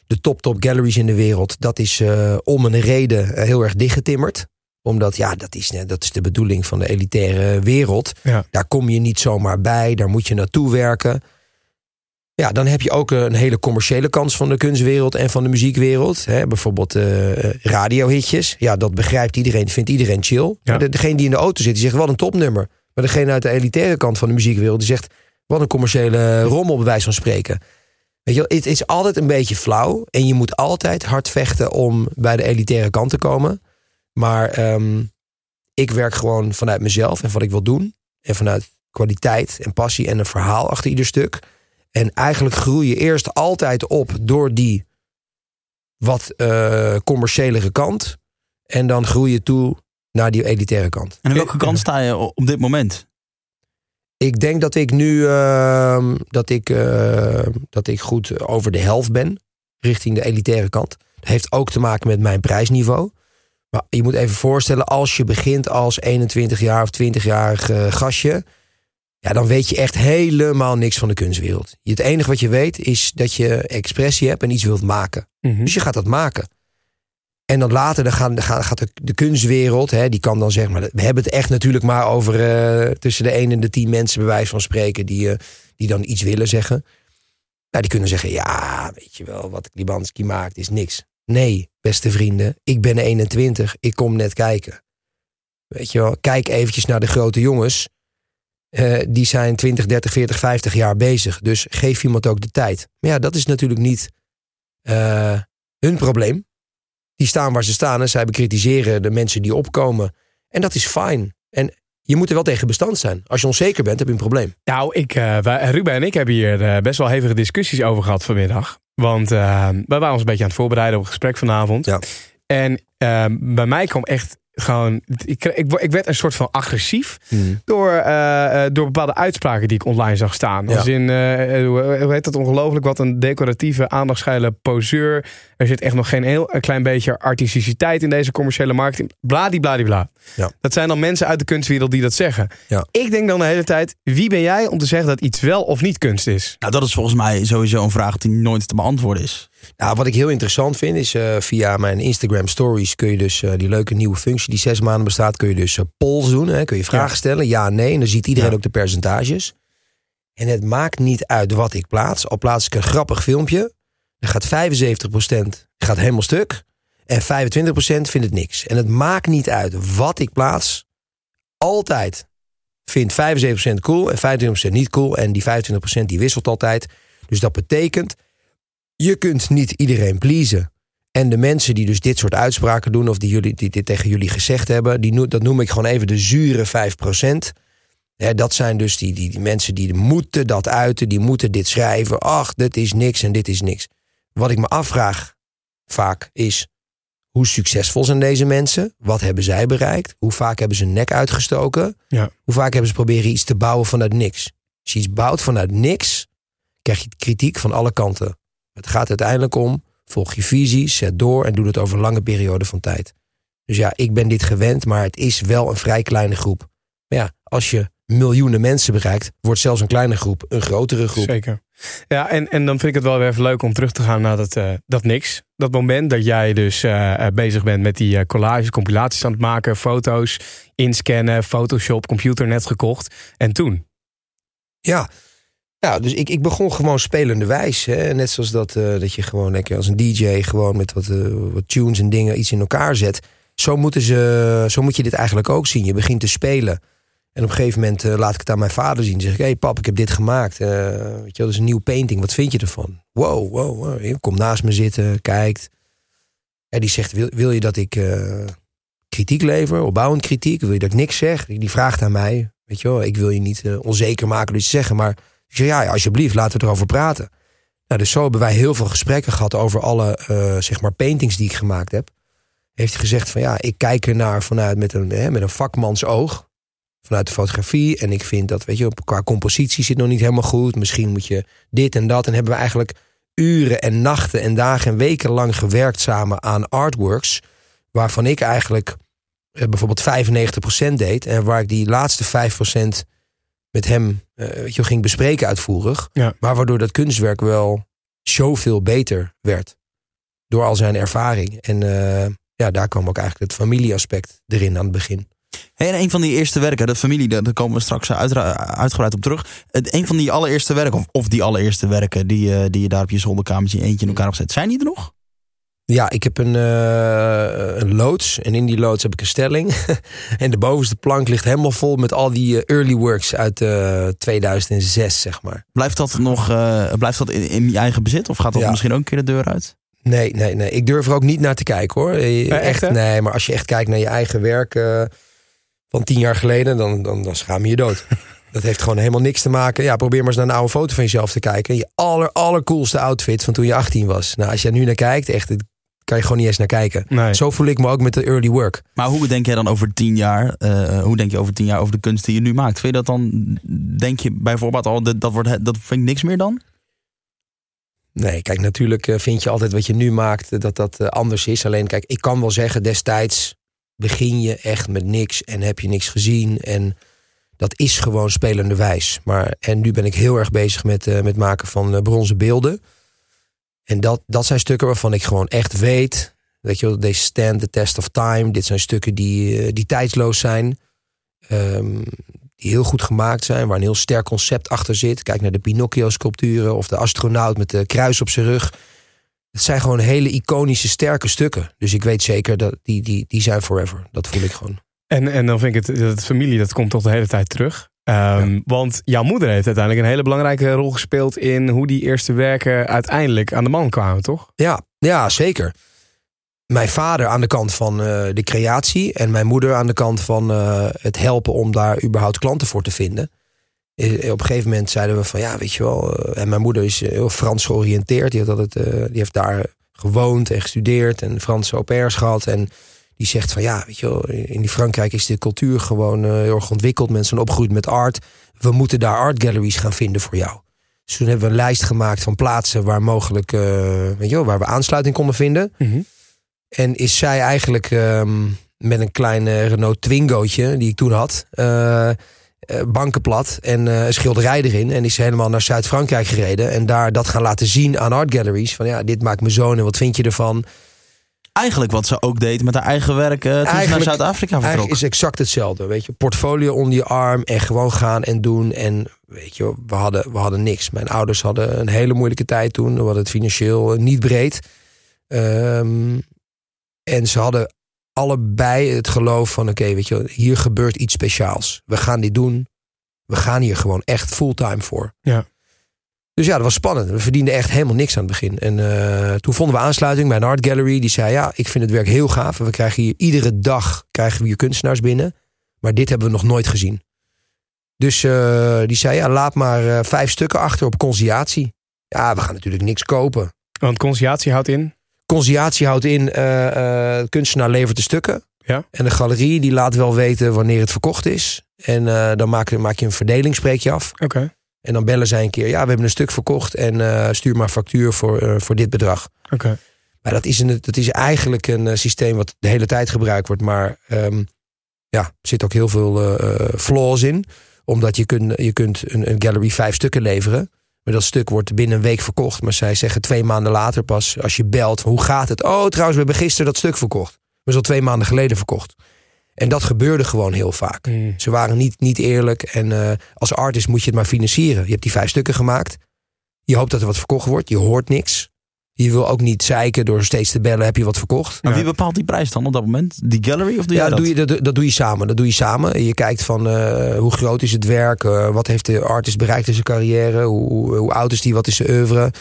de top top galleries in de wereld, dat is eh, om een reden eh, heel erg dichtgetimmerd omdat, ja, dat is, dat is de bedoeling van de elitaire wereld. Ja. Daar kom je niet zomaar bij, daar moet je naartoe werken. Ja, dan heb je ook een hele commerciële kans van de kunstwereld en van de muziekwereld. Hè, bijvoorbeeld eh radiohitjes. Ja, dat begrijpt iedereen, vindt iedereen chill. Ja. Maar de, degene die in de auto zit, die zegt wat een topnummer. Maar degene uit de elitaire kant van de muziekwereld, die zegt wat een commerciële rommel, bij wijze van spreken. Weet je, wel, het is altijd een beetje flauw. En je moet altijd hard vechten om bij de elitaire kant te komen. Maar ehm, ik werk gewoon vanuit mezelf en wat ik wil doen. En vanuit kwaliteit en passie en een verhaal achter ieder stuk. En eigenlijk groei je eerst altijd op door die wat eh commerciëlere kant. En dan groei je toe naar die elitaire kant. En aan welke kant sta je op dit moment? Ik denk dat ik nu ehm, dat ik, eh, dat ik goed over de helft ben richting de elitaire kant. Dat heeft ook te maken met mijn prijsniveau. Maar je moet even voorstellen, als je begint als 21 jaar of 20-jarig eh, gastje, ja, dan weet je echt helemaal niks van de kunstwereld. Het enige wat je weet is dat je expressie hebt en iets wilt maken. Mhm. Dus je gaat dat maken. En dan later dan gaan, dan gaat de, de kunstwereld, hè, die kan dan zeggen, maar we hebben het echt natuurlijk maar over eh, tussen de 1 en de 10 mensen, bij wijze van spreken, die, eh, die dan iets willen zeggen. Nou, die kunnen zeggen, ja, weet je wel, wat Libanski maakt is niks. Nee, beste vrienden, ik ben 21, ik kom net kijken. Weet je wel, kijk eventjes naar de grote jongens. Eh, die zijn 20, 30, 40, 50 jaar bezig. Dus geef iemand ook de tijd. Maar ja, dat is natuurlijk niet eh, hun probleem. Die staan waar ze staan en zij bekritiseren de mensen die opkomen. En dat is fijn. En je moet er wel tegen bestand zijn. Als je onzeker bent, heb je een probleem. Nou, ik, wij- Ruben en ik hebben hier best wel hevige discussies over gehad vanmiddag. Want wij waren ons een beetje aan het voorbereiden op het gesprek vanavond. Ja. En bij mij kwam echt gewoon... Ik, ik, ik werd een soort van agressief door, eh, eh, door bepaalde uitspraken die ik online zag staan. Ja. Als in, eh, hoe hoe heet dat ongelooflijk, wat een decoratieve, aandachtsgeile poseur. Er zit echt nog geen heel een klein beetje artisticiteit in deze commerciële marketing. Bladibladibla. Ja. Dat zijn dan mensen uit de kunstwereld die dat zeggen. Ja. Ik denk dan de hele tijd, wie ben jij om te zeggen dat iets wel of niet kunst is? Nou, dat is volgens mij sowieso een vraag die nooit te beantwoorden is. Nou, wat ik heel interessant vind is eh, via mijn Instagram stories kun je dus eh, die leuke nieuwe functie die zes maanden bestaat, kun je dus eh, polls doen. Hè? Kun je vragen Ja. stellen, ja, nee. En dan ziet iedereen Ja. ook de percentages. En het maakt niet uit wat ik plaats. Al plaats ik een grappig filmpje, dan gaat 75% gaat helemaal stuk. En 25% vindt het niks. En het maakt niet uit wat ik plaats. Altijd vindt 75% cool en 25% niet cool. En die 25% die wisselt altijd. Dus dat betekent, je kunt niet iedereen pleasen. En de mensen die dus dit soort uitspraken doen, of die, jullie, die dit tegen jullie gezegd hebben, die, dat noem ik gewoon even de zure 5%. Hè, dat zijn dus die, die, die mensen die moeten dat uiten, die moeten dit schrijven. Ach, dit is niks en dit is niks. Wat ik me afvraag vaak is, hoe succesvol zijn deze mensen? Wat hebben zij bereikt? Hoe vaak hebben ze hun nek uitgestoken? Ja. Hoe vaak hebben ze proberen iets te bouwen vanuit niks? Als je iets bouwt vanuit niks, krijg je kritiek van alle kanten. Het gaat uiteindelijk om, volg je visie, zet door en doe het over een lange periode van tijd. Dus ja, ik ben dit gewend, maar het is wel een vrij kleine groep. Maar ja, als je miljoenen mensen bereikt, wordt zelfs een kleine groep een grotere groep. Zeker. Ja, en, en dan vind ik het wel weer even leuk om terug te gaan naar dat, eh, dat niks. Dat moment dat jij dus eh, eh, bezig bent met die eh, collages, compilaties aan het maken, foto's inscannen, Photoshop, computer net gekocht. En toen? Ja. Ja, dus ik, ik begon gewoon spelende wijs. Hè. Net zoals dat, eh, dat je gewoon lekker als een DJ gewoon met wat, eh, wat tunes en dingen iets in elkaar zet. Zo, moeten ze, zo moet je dit eigenlijk ook zien. Je begint te spelen. En op een gegeven moment eh, laat ik het aan mijn vader zien. Zeg ik, hey, pap, ik heb dit gemaakt. Weet je dat is een nieuw painting. Wat vind je ervan? Wow, wow, wow. Hij naast me zitten, kijkt. En die zegt, wil, wil je dat ik kritiek lever? Opbouwend kritiek? Wil je dat ik niks zeg? Die vraagt aan mij. Weet je wel, ik wil je niet onzeker maken door iets te zeggen. Maar ik zeg, ja, ja, alsjeblieft, laten we erover praten. Nou, dus zo hebben wij heel veel gesprekken gehad over alle eh, zeg maar paintings die ik gemaakt heb. Heeft hij gezegd van ja, ik kijk ernaar vanuit met een, hè, met een vakmans oog. Vanuit de fotografie. En ik vind dat, weet je, qua compositie zit nog niet helemaal goed. Misschien moet je dit en dat. En hebben we eigenlijk uren en nachten en dagen en weken lang gewerkt samen aan artworks. Waarvan ik eigenlijk eh, bijvoorbeeld 95% deed. En waar ik die laatste 5% met hem eh, weet je, ging bespreken uitvoerig. Ja. Maar waardoor dat kunstwerk wel zoveel beter werd. Door al zijn ervaring. En eh, ja, daar kwam ook eigenlijk het familieaspect erin aan het begin. Hey, en een van die eerste werken, de familie, daar komen we straks uitra- uitgebreid op terug. Het, een van die allereerste werken, of, of die allereerste werken die, eh, die je daar op je zolderkamertje eentje in elkaar gezet, zijn die er nog? Ja, ik heb een, eh, een loods. En in die loods heb ik een stelling. (laughs) en de bovenste plank ligt helemaal vol met al die eh, early works uit eh 2006, zeg maar. Blijft dat nog eh, blijft dat in, in je eigen bezit? Of gaat dat Ja. misschien ook een keer de deur uit? Nee, nee, nee. Ik durf er ook niet naar te kijken hoor. Eh, echt, nee, maar als je echt kijkt naar je eigen werk eh, van tien jaar geleden, dan, dan, dan schaam je je dood. (laughs) Dat heeft gewoon helemaal niks te maken. Ja, probeer maar eens naar een oude foto van jezelf te kijken. Je aller, allercoolste outfit van toen je 18 was. Nou, als je er nu naar kijkt, echt, kan je gewoon niet eens naar kijken. Nee. Zo voel ik me ook met de early work. Maar hoe denk jij dan over tien jaar? eh, hoe denk je over tien jaar over de kunst die je nu maakt? Vind je dat dan, denk je bijvoorbeeld al, dat, dat, wordt, dat vind ik niks meer dan? Nee, kijk, natuurlijk eh, vind je altijd wat je nu maakt eh, dat dat anders is. Alleen, kijk, ik kan wel zeggen, destijds begin je echt met niks en heb je niks gezien. En dat is gewoon spelende wijs. Maar, en nu ben ik heel erg bezig met het met maken van eh, bronzen beelden. En dat, dat zijn stukken waarvan ik gewoon echt weet. Weet je they stand the test of time. Dit zijn stukken die, eh, die tijdsloos zijn. Ehm, die heel goed gemaakt zijn, waar een heel sterk concept achter zit. Kijk naar de Pinocchio-sculpturen of de astronaut met de kruis op zijn rug. Het zijn gewoon hele iconische, sterke stukken. Dus ik weet zeker dat die, die, die zijn forever. Dat voel ik gewoon. En, en dan vind ik het, dat familie, dat komt toch de hele tijd terug. Ehm, Want jouw moeder heeft uiteindelijk een hele belangrijke rol gespeeld in hoe die eerste werken uiteindelijk aan de man kwamen, toch? Ja, ja zeker. Mijn vader aan de kant van eh, de creatie en mijn moeder aan de kant van eh, het helpen om daar überhaupt klanten voor te vinden. Eh, Op een gegeven moment zeiden we van ja, weet je wel. en mijn moeder is heel Frans georiënteerd. Die, had altijd, die heeft daar gewoond en gestudeerd en Franse au pairs gehad. En die zegt van ja, weet je wel, in die Frankrijk is de cultuur gewoon eh, heel erg ontwikkeld. Mensen zijn opgegroeid met art. We moeten daar art galleries gaan vinden voor jou. Dus toen hebben we een lijst gemaakt van plaatsen waar mogelijk, eh, weet je wel, waar we aansluiting konden vinden. En is zij eigenlijk ehm, met een klein eh, Renault Twingootje, die ik toen had, eh, eh, bankenplat en eh, een schilderij erin. En is helemaal naar Zuid-Frankrijk gereden. En daar dat gaan laten zien aan art galleries. Van ja, dit maakt mijn zoon en wat vind je ervan? Eigenlijk wat ze ook deed met haar eigen werk eh, toen ze naar Zuid-Afrika vertrok. Eigenlijk is exact hetzelfde. Weet je, portfolio onder je arm en gewoon gaan en doen. En weet je, we hadden, we hadden niks. Mijn ouders hadden een hele moeilijke tijd toen. We hadden het financieel eh, niet breed. Ehm, en ze hadden allebei het geloof van: oké, weet je, hier gebeurt iets speciaals. We gaan dit doen. We gaan hier gewoon echt fulltime voor. Ja. Dus ja, dat was spannend. We verdienden echt helemaal niks aan het begin. En eh, toen vonden we aansluiting bij een art gallery. Die zei, ja, ik vind het werk heel gaaf. We krijgen hier iedere dag krijgen we hier kunstenaars binnen. Maar dit hebben we nog nooit gezien. Dus eh, die zei, ja, laat maar eh, vijf stukken achter op conciliatie. Ja, we gaan natuurlijk niks kopen. Want conciliatie houdt in. Conciliatie houdt in, de kunstenaar levert de stukken. Ja. En de galerie die laat wel weten wanneer het verkocht is. En dan maak, maak je een verdeling, spreek je af. Oké. En dan bellen zij een keer, ja, we hebben een stuk verkocht en eh, stuur maar factuur voor, eh, voor dit bedrag. Oké. Maar dat is, een, dat is eigenlijk een eh, systeem wat de hele tijd gebruikt wordt. Maar ehm, ja, er zit ook heel veel flaws in. Omdat je, kunt je kunt een, een gallery vijf stukken leveren. Maar dat stuk wordt binnen een week verkocht. Maar zij zeggen twee maanden later pas, als je belt, hoe gaat het? Oh, trouwens, we hebben gisteren dat stuk verkocht. Maar is al twee maanden geleden verkocht. En dat gebeurde gewoon heel vaak. Mm. Ze waren niet, niet eerlijk. En eh, als artist moet je het maar financieren. Je hebt die vijf stukken gemaakt. Je hoopt dat er wat verkocht wordt. Je hoort niks. Je wil ook niet zeiken door steeds te bellen. Heb je wat verkocht? Maar Ja. wie bepaalt die prijs dan op dat moment? Die gallery of doe Ja, jij dat doe, je, dat, dat doe je samen. Dat doe je samen. Je kijkt van eh, hoe groot is het werk, eh, wat heeft de artist bereikt in zijn carrière, hoe, hoe, hoe oud is die, wat is zijn oeuvre.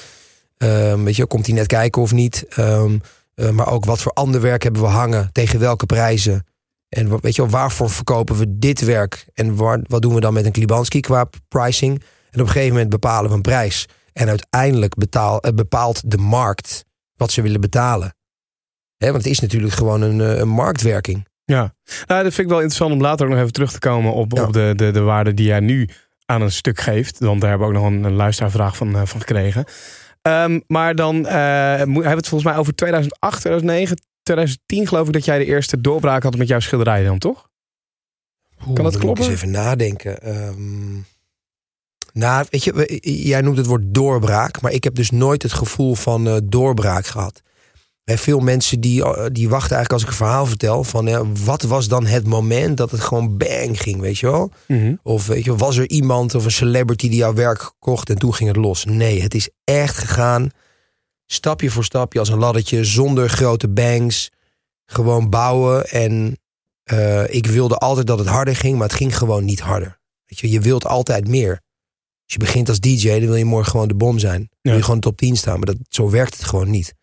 Ehm, weet je, komt hij net kijken of niet? Ehm, eh, maar ook wat voor ander werk hebben we hangen, tegen welke prijzen. En weet je, wel, waarvoor verkopen we dit werk? En waar, wat doen we dan met een Klibanski qua pricing? En op een gegeven moment bepalen we een prijs. En uiteindelijk betaal, eh, bepaalt de markt wat ze willen betalen. Want het is natuurlijk gewoon een, eh, een marktwerking. Ja, nou, dat vind ik wel interessant om later ook nog even terug te komen op, Ja. op de, de, de waarde die jij nu aan een stuk geeft. Want daar hebben we ook nog een, een luisteraarvraag van, eh, van gekregen. Ehm, maar dan hebben we het volgens mij over 2008, 2009, 2010 geloof ik dat jij de eerste doorbraak had met jouw schilderijen dan, toch? Oeh, dat dan moet kloppen? Ik eens even nadenken. Ehm, nou, weet je, jij noemt het woord doorbraak, maar ik heb dus nooit het gevoel van eh, doorbraak gehad. Veel mensen die, eh, die wachten eigenlijk als ik een verhaal vertel van ja, wat was dan het moment dat het gewoon bang ging, weet je wel? Of weet je, was er iemand of een celebrity die jouw werk kocht en toen ging het los? Nee, het is echt gegaan stapje voor stapje als een laddertje zonder grote bangs. Gewoon bouwen en eh, ik wilde altijd dat het harder ging, maar het ging gewoon niet harder. Weet je, je wilt altijd meer. Als je begint als DJ, dan wil je morgen gewoon de bom zijn. Dan wil je gewoon top 10 staan, maar dat, zo werkt het gewoon niet.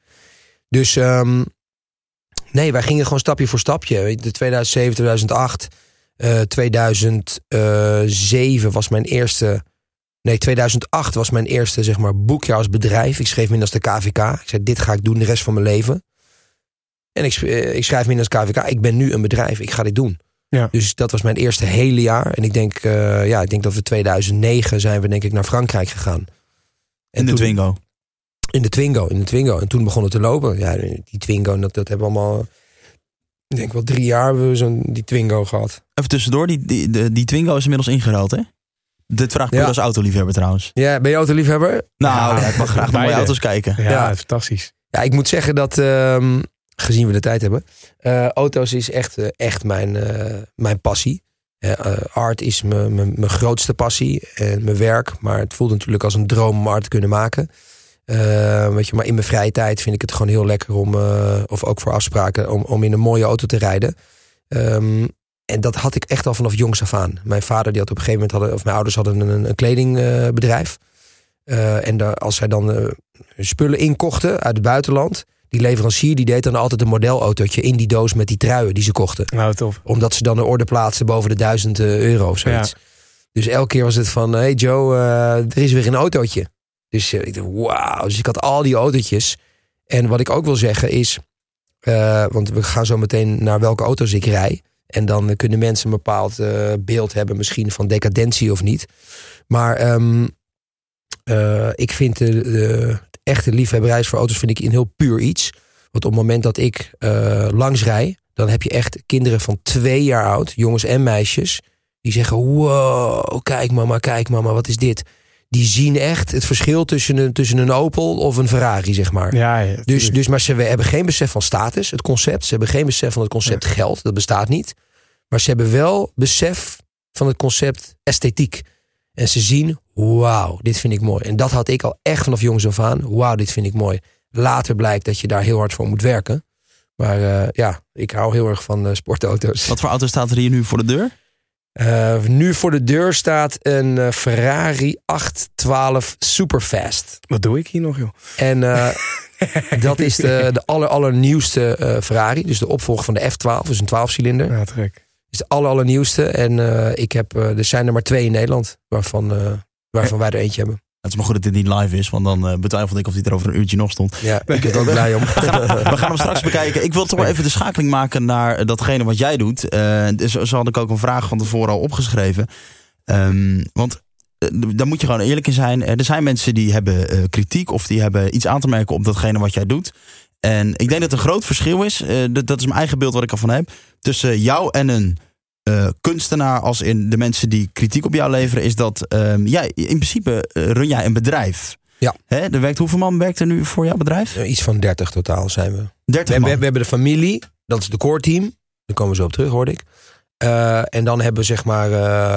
Dus ehm, nee, wij gingen gewoon stapje voor stapje. De 2007, 2008, eh 2007 was mijn eerste... Nee, 2008 was mijn eerste zeg maar, boekjaar als bedrijf. Ik schreef me in als de KVK. Ik zei, dit ga ik doen de rest van mijn leven. En ik, eh, ik schrijf me in als KVK. Ik ben nu een bedrijf. Ik ga dit doen. Ja. Dus dat was mijn eerste hele jaar. En ik denk, eh, ja, ik denk dat we 2009 zijn we denk ik naar Frankrijk gegaan. En In de toen- Twingo. in de Twingo, in de Twingo. En toen begon het te lopen. Ja, die Twingo, dat, dat hebben we allemaal... Ik denk wel drie jaar hebben we zo'n die Twingo gehad. Even tussendoor, die, die, de- die Twingo is inmiddels ingeruild, hè? Dit vraag ik Ja. als autoliefhebber trouwens. Ja, ben je autoliefhebber? Nou, Ja, ik mag graag naar (laughs) mooie auto's kijken. Ja, Ja. fantastisch. Ja, ik moet zeggen dat, ehm, gezien we de tijd hebben, eh, auto's is echt, eh, echt mijn, eh, mijn passie. Art is mijn- grootste passie en mijn werk. Maar het voelt natuurlijk als een droom om art te kunnen maken. Eh, weet je, maar in mijn vrije tijd vind ik het gewoon heel lekker om, eh, of ook voor afspraken, om, om in een mooie auto te rijden. Ehm, en dat had ik echt al vanaf jongs af aan. Mijn vader die had op een gegeven moment, hadden, of mijn ouders hadden een, een kledingbedrijf. Eh, en daar, als zij dan eh, spullen inkochten uit het buitenland. Die leverancier die deed dan altijd een modelautootje in die doos met die truien die ze kochten. Nou, tof. Omdat ze dan een orde plaatsen boven de duizend eh, euro of zoiets. Dus elke keer was het van, hey Joe, er is weer een autootje. Dus ik dacht, wauw. Dus ik had al die autootjes. En wat ik ook wil zeggen is, want we gaan zo meteen naar welke auto's ik rij. En dan kunnen mensen een bepaald eh, beeld hebben misschien van decadentie of niet. Maar ehm, eh, ik vind de, de echte liefhebberij voor auto's vind ik een heel puur iets. Want op het moment dat ik eh, langs rij, dan heb je echt kinderen van twee jaar oud, jongens en meisjes, die zeggen: Wow, kijk mama, kijk mama, wat is dit? Die zien echt het verschil tussen een, tussen een Opel of een Ferrari, zeg maar. Ja, ja, Dus, dus, maar ze hebben geen besef van status, het concept. Ze hebben geen besef van het concept geld, dat bestaat niet. Maar ze hebben wel besef van het concept esthetiek. En ze zien, wauw, dit vind ik mooi. En dat had ik al echt vanaf jongs af aan. Wauw, dit vind ik mooi. Later blijkt dat je daar heel hard voor moet werken. Maar eh, ja, ik hou heel erg van eh, sportauto's. Wat voor auto staat er hier nu voor de deur? Eh, nu voor de deur staat een eh, Ferrari 812 Superfast. Wat doe ik hier nog, joh? En eh, (laughs) dat is de, de aller, allernieuwste Ferrari. Dus de opvolger van de F12, dus een 12-cilinder. Ja, te gek. is de aller, allernieuwste. En ik heb, er zijn er maar twee in Nederland waarvan, waarvan wij er eentje hebben. Het is maar goed dat dit niet live is, want dan eh, betwijfelde ik of hij er over een uurtje nog stond. Ja, ik (laughs) ben er ook blij om. (laughs) We gaan hem straks bekijken. Ik wil toch wel even de schakeling maken naar eh, datgene wat jij doet. Eh, dus zo had ik ook een vraag van tevoren al opgeschreven. Ehm, want eh, daar moet je gewoon eerlijk in zijn. Er zijn mensen die hebben kritiek of die hebben iets aan te merken op datgene wat jij doet. En ik denk dat het een groot verschil is, dat, dat is mijn eigen beeld wat ik ervan heb, tussen jou en een eh, kunstenaar als in de mensen die kritiek op jou leveren, is dat ehm, ja, in principe eh, run jij een bedrijf. Ja. Hè, er werkt, hoeveel man werkt er nu voor jouw bedrijf? Eh, Iets van 30 totaal zijn we. 30 We, man. hebben- we hebben de familie, dat is de core team. Daar komen we zo op terug, hoorde ik. En dan hebben we zeg maar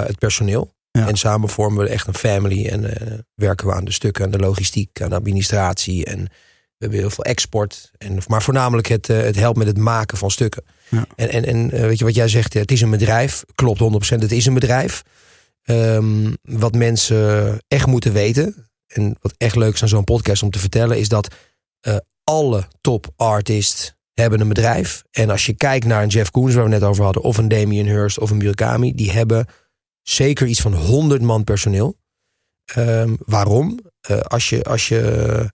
het personeel. Ja. En samen vormen we echt een family. En werken we aan de stukken, aan de logistiek, aan de administratie. En we hebben heel veel export. En, maar voornamelijk het, eh, het helpt met het maken van stukken. Ja. En, en, en eh, weet je wat jij zegt, het is een bedrijf. Klopt 100%, het is een bedrijf. Ehm, wat mensen echt moeten weten. En wat echt leuk is aan zo'n podcast om te vertellen, is dat eh, alle top artists hebben een bedrijf. En als je kijkt naar een Jeff Koons, waar we net over hadden, of een Damien Hirst of een Murakami, die hebben zeker iets van 100 man personeel. Ehm, waarom? Als, je, als je,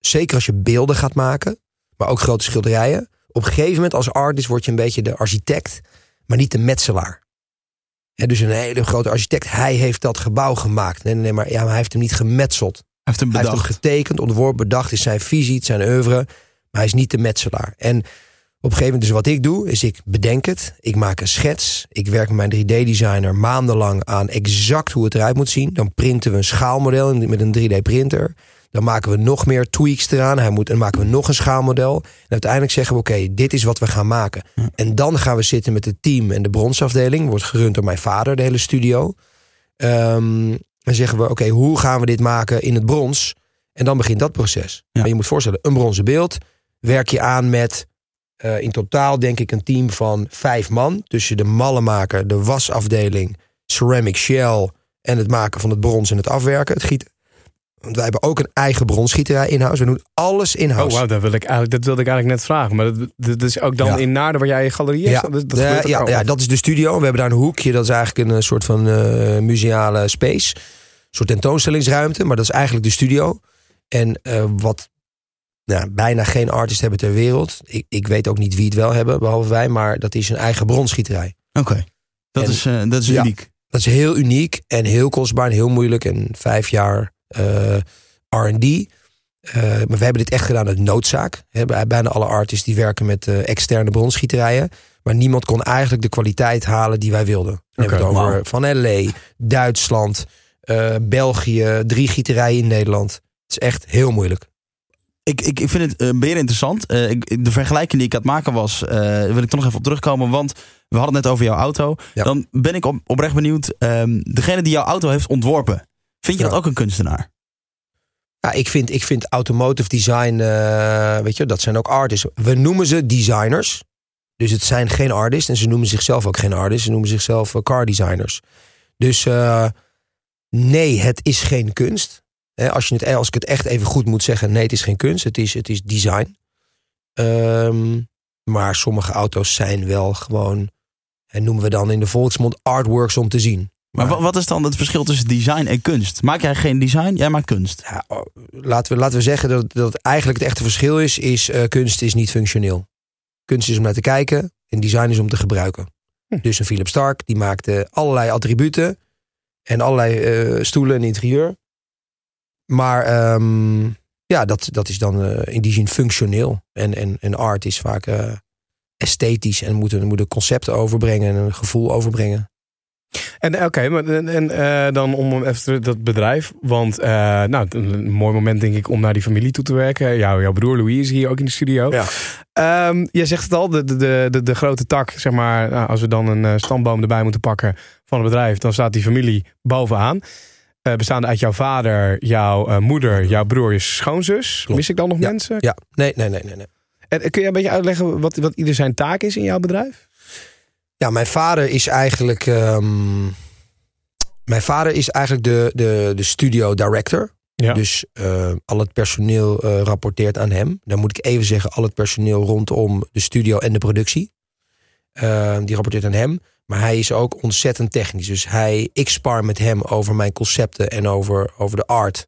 zeker als je beelden gaat maken, maar ook grote schilderijen. Op een gegeven moment als artist word je een beetje de architect, maar niet de metselaar. Hè, dus een hele grote architect, hij heeft dat gebouw gemaakt. Nee, nee, maar, ja, maar hij heeft hem niet gemetseld. Hij heeft hem Hij heeft bedacht. hem getekend, ontworpen, bedacht, is zijn visie, het zijn oeuvre. Maar hij is niet de metselaar. En op een gegeven moment, dus wat ik doe, is ik bedenk het. Ik maak een schets. Ik werk met mijn 3D-designer maandenlang aan exact hoe het eruit moet zien. Dan printen we een schaalmodel met een 3D-printer. Dan maken we nog meer tweaks eraan. Hij moet, en maken we nog een schaalmodel. En uiteindelijk zeggen we, oké, dit is wat we gaan maken. En dan gaan we zitten met het team en de bronsafdeling. Wordt gerund door mijn vader, de hele studio. Ehm, en zeggen we, oké, hoe gaan we dit maken in het brons? En dan begint dat proces. Ja. Maar je moet voorstellen, een bronzen beeld werk je aan met eh, in totaal denk ik een team van vijf man. Tussen de mallenmaker, de wasafdeling, ceramic shell en het maken van het brons en het afwerken, het gieten. Want wij hebben ook een eigen bronsgieterij in-house. We doen alles Oh, in-house. wauw, dat, wil ik eigenlijk, dat wilde ik eigenlijk net vragen. Maar dat, dat is ook dan Ja. in Naarden waar jij je galerie hebt? Ja, Dat, dat ja, ja, dat is de studio. We hebben daar een hoekje. Dat is eigenlijk een eh, soort van eh, museale space. Een soort tentoonstellingsruimte. Maar dat is eigenlijk de studio. En eh, wat nou, bijna geen artist hebben ter wereld. Ik, ik weet ook niet wie het wel hebben, behalve wij. Maar dat is een eigen bronsgieterij. Oké. Dat, En- is, eh, dat is Ja. uniek. Dat is heel uniek en heel kostbaar en heel moeilijk. En vijf jaar R&D. Eh, maar we hebben dit echt gedaan uit noodzaak. Bij- bijna alle artists die werken met eh, externe bronsgieterijen. Maar niemand kon eigenlijk de kwaliteit halen die wij wilden. We hebben het over van LA, Duitsland, eh, België, drie gieterijen in Nederland. Het is echt heel moeilijk. Ik, ik, ik vind het meer interessant. Eh, ik, de vergelijking die ik aan het maken was, eh, wil ik toch nog even op terugkomen. Want we hadden het net over jouw auto. Ja. Dan ben ik op, oprecht benieuwd. ehm, degene die jouw auto heeft ontworpen, vind je Ja. dat ook een kunstenaar? Ja, ik vind, ik vind automotive design, eh, weet je, dat zijn ook artists. We noemen ze designers. Dus het zijn geen artists. En ze noemen zichzelf ook geen artists. Ze noemen zichzelf eh, car designers. Dus eh, nee, het is geen kunst. Als, je het, als ik het echt even goed moet zeggen, nee, het is geen kunst. Het is, het is design. Ehm, maar sommige auto's zijn wel gewoon, en noemen we dan in de volksmond artworks om te zien. Maar wa- wat is dan het verschil tussen design en kunst? Maak jij geen design, jij maakt kunst. ja, oh, laten, we, laten we zeggen dat, dat eigenlijk het echte verschil is, is eh, kunst is niet functioneel. Kunst is om naar te kijken en design is om te gebruiken. Hm. Dus een Philip Stark, die maakte allerlei attributen en allerlei eh, stoelen en interieur. Maar ehm, ja, dat, dat is dan eh, in die zin functioneel. En, en, en art is vaak eh, esthetisch en moet moet een concept overbrengen en een gevoel overbrengen. En eh, oké, maar en, en, eh, dan om even dat bedrijf. Want eh, nou, een mooi moment denk ik om naar die familie toe te werken. Jouw, jouw broer Louis is hier ook in de studio. Ja. Ehm, jij zegt het al, de, de, de, de, grote tak, zeg maar. Nou, als we dan een stamboom erbij moeten pakken van het bedrijf, dan staat die familie bovenaan. Eh, bestaande uit jouw vader, jouw moeder, jouw broer, je schoonzus. Klopt. Mis ik dan nog Ja. mensen? Ja, nee, nee, nee, nee. nee. En kun je een beetje uitleggen wat, wat ieder zijn taak is in jouw bedrijf? Ja, mijn vader is eigenlijk. ehm, mijn vader is eigenlijk de, de, de studio director. Ja. Dus eh, al het personeel eh, rapporteert aan hem. Dan moet ik even zeggen, al het personeel rondom de studio en de productie. eh, die rapporteert aan hem. Maar hij is ook ontzettend technisch. Dus hij, ik spar met hem over mijn concepten en over, over de art.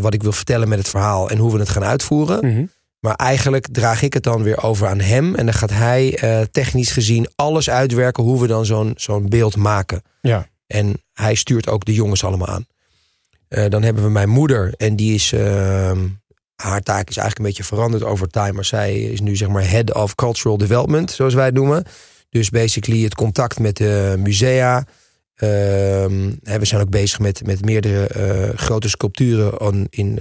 Wat ik wil vertellen met het verhaal en hoe we het gaan uitvoeren. Mhm. Maar eigenlijk draag ik het dan weer over aan hem. En dan gaat hij eh, technisch gezien alles uitwerken hoe we dan zo'n zo'n beeld maken. Ja. En hij stuurt ook de jongens allemaal aan. Eh, dan hebben we mijn moeder. En die is. ehm, haar taak is eigenlijk een beetje veranderd over time. Maar zij is nu zeg maar head of cultural development, zoals wij het noemen. Dus basically het contact met de musea. Ehm, we zijn ook bezig met, met meerdere eh, grote sculpturen on- in,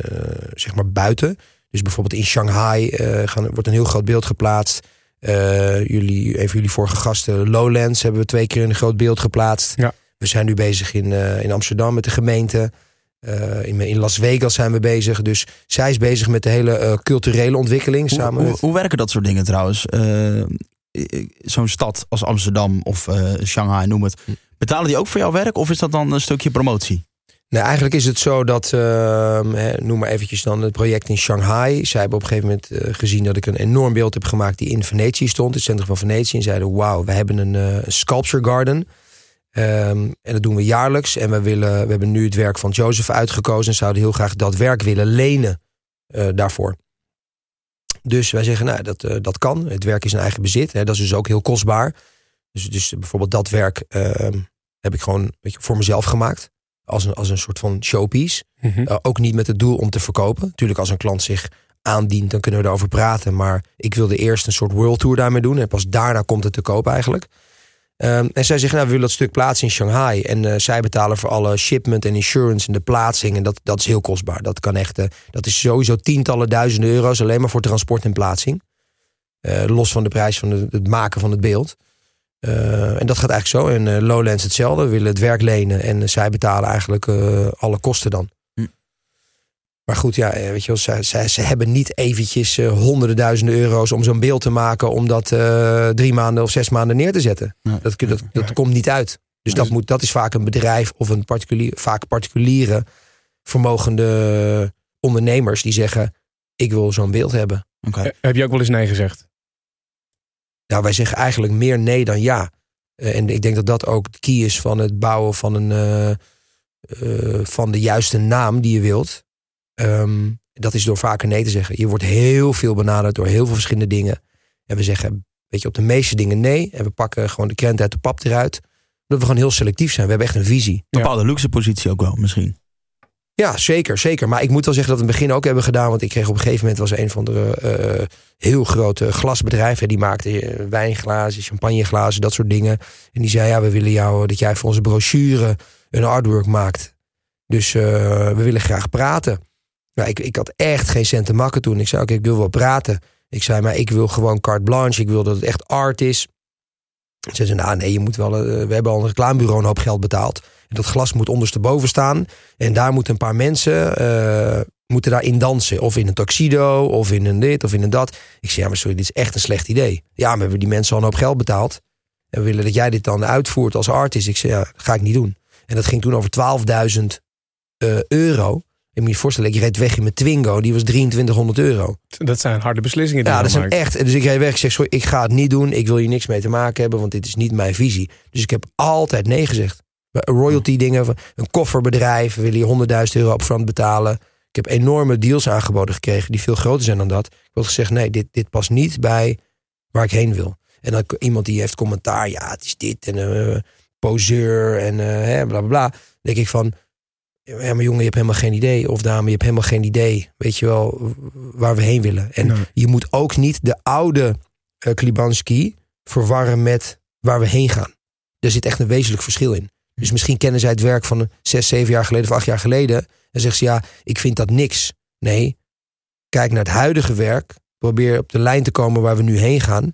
zeg maar buiten. Dus bijvoorbeeld in Shanghai eh, gaan, wordt een heel groot beeld geplaatst. Eh, jullie, even jullie vorige gasten, Lowlands, hebben we twee keer een groot beeld geplaatst. Ja. We zijn nu bezig in, eh, in Amsterdam met de gemeente. Eh, in, in Las Vegas zijn we bezig. Dus zij is bezig met de hele culturele ontwikkeling. Hoe, samen hoe, met, hoe werken dat soort dingen trouwens? Zo'n stad als Amsterdam of eh, Shanghai, noem het. Hm. Betalen die ook voor jouw werk of is dat dan een stukje promotie? Nee, eigenlijk is het zo dat, ehm, noem maar eventjes dan het project in Shanghai. Zij hebben op een gegeven moment eh, gezien dat ik een enorm beeld heb gemaakt die in Venetië stond, het centrum van Venetië. En zeiden, wauw, we hebben een eh, sculpture garden. Ehm, en dat doen we jaarlijks. En we, willen, we hebben nu het werk van Joseph uitgekozen en zouden heel graag dat werk willen lenen eh, daarvoor. Dus wij zeggen, nou, dat, dat kan. Het werk is in eigen bezit. Hè, dat is dus ook heel kostbaar. Dus, dus bijvoorbeeld dat werk ehm, heb ik gewoon weet je, voor mezelf gemaakt. Als een, als een soort van showpiece. Mhm. Uh, ook niet met het doel om te verkopen. Natuurlijk, als een klant zich aandient, dan kunnen we erover praten. Maar ik wilde eerst een soort world tour daarmee doen. En pas daarna komt het te koop eigenlijk. Um, en zij zeggen, nou, we willen dat stuk plaatsen in Shanghai. En uh, zij betalen voor alle shipment en insurance en de plaatsing. En dat, dat is heel kostbaar. Dat kan echt, uh, dat is sowieso tientallen duizenden euro's alleen maar voor transport en plaatsing. Uh, los van de prijs van het maken van het beeld. Uh, en dat gaat eigenlijk zo. En uh, Lowlands hetzelfde. We willen het werk lenen. En uh, zij betalen eigenlijk alle kosten dan. Hm. Maar goed, ja, weet je wel, zij, zij, ze hebben niet eventjes honderden duizenden euro's om zo'n beeld te maken. Om dat drie maanden of zes maanden neer te zetten. Dat, dat, dat, dat komt niet uit. Dus dat, moet, dat is vaak een bedrijf of een particulier, vaak particuliere vermogende ondernemers die zeggen: Ik wil zo'n beeld hebben. Okay. Heb je ook wel eens nee gezegd? Nou, wij zeggen eigenlijk meer nee dan ja. Uh, en ik denk dat dat ook de key is van het bouwen van, een, uh, uh, van de juiste naam die je wilt. Um, dat is door vaker nee te zeggen. Je wordt heel veel benaderd door heel veel verschillende dingen. En we zeggen, weet je, op de meeste dingen nee. En we pakken gewoon de krent uit de pap eruit. Dat we gewoon heel selectief zijn. We hebben echt een visie. Een bepaalde luxe positie ook wel, misschien. Ja, zeker, zeker. Maar ik moet wel zeggen dat we het begin ook hebben gedaan. Want ik kreeg op een gegeven moment was een van de uh, heel grote glasbedrijven. Die maakte wijnglazen, champagneglazen, dat soort dingen. En die zei, ja, we willen jou dat jij voor onze brochure een artwork maakt. Dus uh, we willen graag praten. Ik, ik had echt geen cent te makken toen. Ik zei, oké, ik wil wel praten. Ik zei, maar ik wil gewoon carte blanche. Ik wil dat het echt art is. Ze zei, nou nee, je moet wel, we hebben al een reclamebureau een hoop geld betaald. Dat glas moet ondersteboven staan. En daar moeten een paar mensen uh, moeten daarin dansen. Of in een tuxedo, of in een dit, of in een dat. Ik zei, ja, maar sorry, dit is echt een slecht idee. Ja, maar we hebben die mensen al een hoop geld betaald. En we willen dat jij dit dan uitvoert als artist. Ik zei, ja, dat ga ik niet doen. En dat ging toen over 12.000 uh, euro. Je moet je voorstellen, ik reed weg in mijn Twingo. Die was 2300 euro. Dat zijn harde beslissingen. Die ja, dat zijn echt. Dus ik reed weg. Ik zeg, sorry, ik ga het niet doen. Ik wil hier niks mee te maken hebben, want dit is niet mijn visie. Dus ik heb altijd nee gezegd. Royalty dingen, een kofferbedrijf, wil je 100.000 euro upfront betalen. Ik heb enorme deals aangeboden gekregen die veel groter zijn dan dat. Ik had gezegd, nee, dit, dit past niet bij waar ik heen wil. En dan iemand die heeft commentaar, ja, het is dit en uh, poseur en uh, bla bla bla. Dan denk ik van, ja, maar jongen, je hebt helemaal geen idee. Of dame, je hebt helemaal geen idee, weet je wel, waar we heen willen. En nee. je moet ook niet de oude uh, Klibanski verwarren met waar we heen gaan. Er zit echt een wezenlijk verschil in. Dus misschien kennen zij het werk van zes, zeven jaar geleden of acht jaar geleden. En zeggen ze, ja, ik vind dat niks. Nee, kijk naar het huidige werk. Probeer op de lijn te komen waar we nu heen gaan.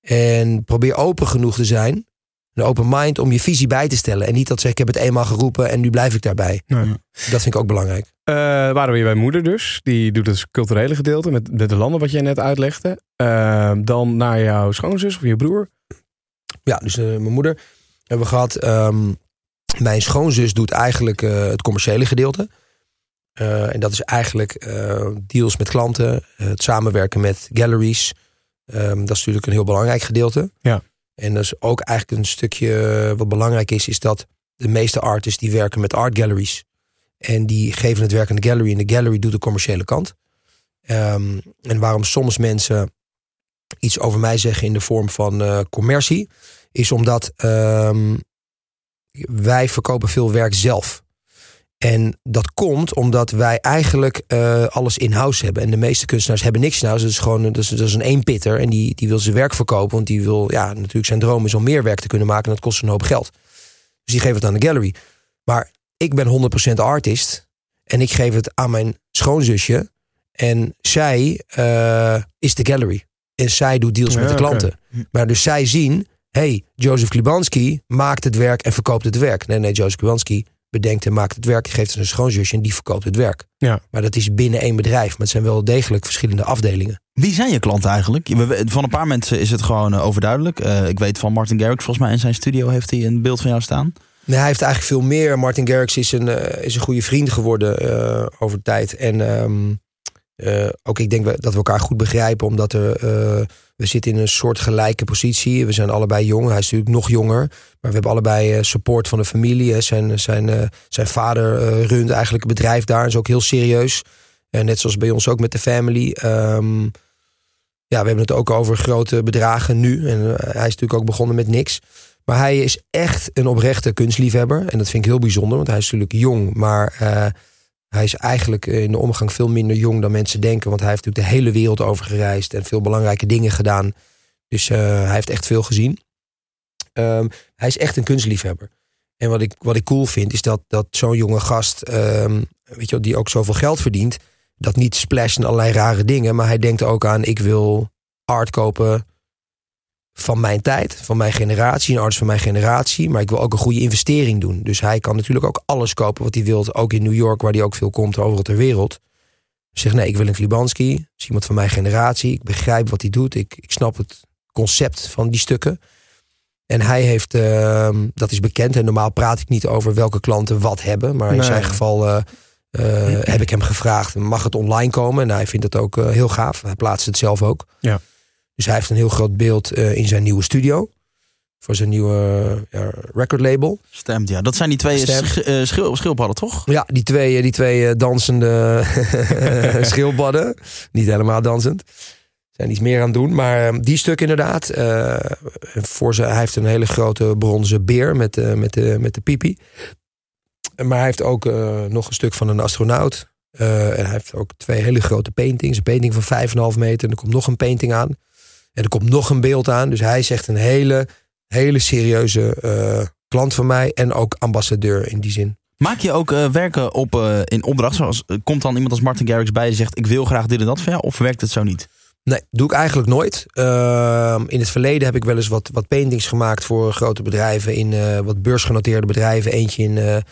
En probeer open genoeg te zijn. Een open mind om je visie bij te stellen. En niet dat ze, ik heb het eenmaal geroepen en nu blijf ik daarbij. Nee. Dat vind ik ook belangrijk. Uh, waren we hier bij moeder dus. Die doet het culturele gedeelte met, met de landen wat jij net uitlegde. Uh, dan naar jouw schoonzus of je broer. Ja, dus uh, mijn moeder hebben we gehad. Um, mijn schoonzus doet eigenlijk uh, het commerciële gedeelte. Uh, en dat is eigenlijk uh, deals met klanten, het samenwerken met galleries. Um, dat is natuurlijk een heel belangrijk gedeelte. Ja. En dat is ook eigenlijk een stukje wat belangrijk is, is dat de meeste artists die werken met art galleries. En die geven het werk aan de gallery en de gallery doet de commerciële kant. Um, en waarom soms mensen iets over mij zeggen in de vorm van uh, commercie, is omdat um, wij verkopen veel werk zelf. En dat komt omdat wij eigenlijk eh, alles in-house hebben. En de meeste kunstenaars hebben niks in-house. Dat is gewoon dat is, dat is een eenpitter. En die, die wil zijn werk verkopen. Want die wil, ja, natuurlijk zijn droom is om meer werk te kunnen maken. En dat kost een hoop geld. Dus die geeft het aan de gallery. Maar ik ben 100% artist. En ik geef het aan mijn schoonzusje. En zij eh, is de gallery. En zij doet deals Ja, met de klanten. Maar dus zij zien, hey, Jozef Klibanski maakt het werk en verkoopt het werk. Nee, nee, Jozef Klibanski bedenkt en maakt het werk, geeft het zijn schoonzusje en die verkoopt het werk. Ja. Maar dat is binnen één bedrijf, maar het zijn wel degelijk verschillende afdelingen. Wie zijn je klanten eigenlijk? Van een paar mensen is het gewoon eh, overduidelijk. Eh, ik weet van Martin Garrix, volgens mij in zijn studio heeft hij een beeld van jou staan. Nee, hij heeft eigenlijk veel meer. Martin Garrix is een, eh, is een goede vriend geworden eh, over tijd. En ehm, eh, ook ik denk dat we elkaar goed begrijpen, omdat er, eh, we zitten in een soort gelijke positie. We zijn allebei jong. Hij is natuurlijk nog jonger. Maar we hebben allebei eh, support van de familie. Zijn, zijn, zijn vader runt eigenlijk een bedrijf daar. Is ook heel serieus. En net zoals bij ons ook met de family. Ehm, ja, we hebben het ook over grote bedragen nu. En hij is natuurlijk ook begonnen met niks. Maar hij is echt een oprechte kunstliefhebber. En dat vind ik heel bijzonder, want hij is natuurlijk jong. Maar hij is eigenlijk in de omgang veel minder jong dan mensen denken. Want hij heeft natuurlijk de hele wereld over gereisd en veel belangrijke dingen gedaan. Dus eh, hij heeft echt veel gezien. Ehm, hij is echt een kunstliefhebber. En wat ik, wat ik cool vind, is dat, dat zo'n jonge gast, ehm, weet je die ook zoveel geld verdient, dat niet splasht in allerlei rare dingen. Maar hij denkt ook aan, ik wil art kopen van mijn tijd, van mijn generatie, een arts van mijn generatie. Maar ik wil ook een goede investering doen. Dus hij kan natuurlijk ook alles kopen wat hij wil. Ook in New York, waar hij ook veel komt, overal ter wereld. Zeg nee, ik wil een Klibanski. Dat is iemand van mijn generatie. Ik begrijp wat hij doet. Ik, ik snap het concept van die stukken. En hij heeft, ehm, dat is bekend. En normaal praat ik niet over welke klanten wat hebben. Maar in Nee. zijn geval eh, eh, heb ik hem gevraagd: mag het online komen? En hij vindt dat ook eh, heel gaaf. Hij plaatst het zelf ook. Ja. Dus hij heeft een heel groot beeld eh, in zijn nieuwe studio. Voor zijn nieuwe eh, ja, record label. Stemt, ja. Dat zijn die twee sch- eh, schil- schildpadden, toch? Ja, die twee, eh, die twee eh, dansende (laughs) schildpadden. Niet helemaal dansend. Zijn iets meer aan het doen. Maar eh, die stuk inderdaad. eh, voor ze, hij heeft een hele grote bronzen beer met, de met, de, met de pipi. Maar hij heeft ook eh, nog een stuk van een astronaut. Eh, en hij heeft ook twee hele grote paintings. Een painting van 5,5 meter. En er komt nog een painting aan. En er komt nog een beeld aan. Dus hij is echt een hele, hele serieuze eh, klant van mij. En ook ambassadeur in die zin. Maak je ook eh, werken op eh, in opdracht? Zoals, komt dan iemand als Martin Garrix bij en zegt... ik wil graag dit en dat van jou? Of werkt het zo niet? Nee, doe ik eigenlijk nooit. Ehm, in het verleden heb ik wel eens wat, wat paintings gemaakt voor grote bedrijven. In wat beursgenoteerde bedrijven. Eentje in,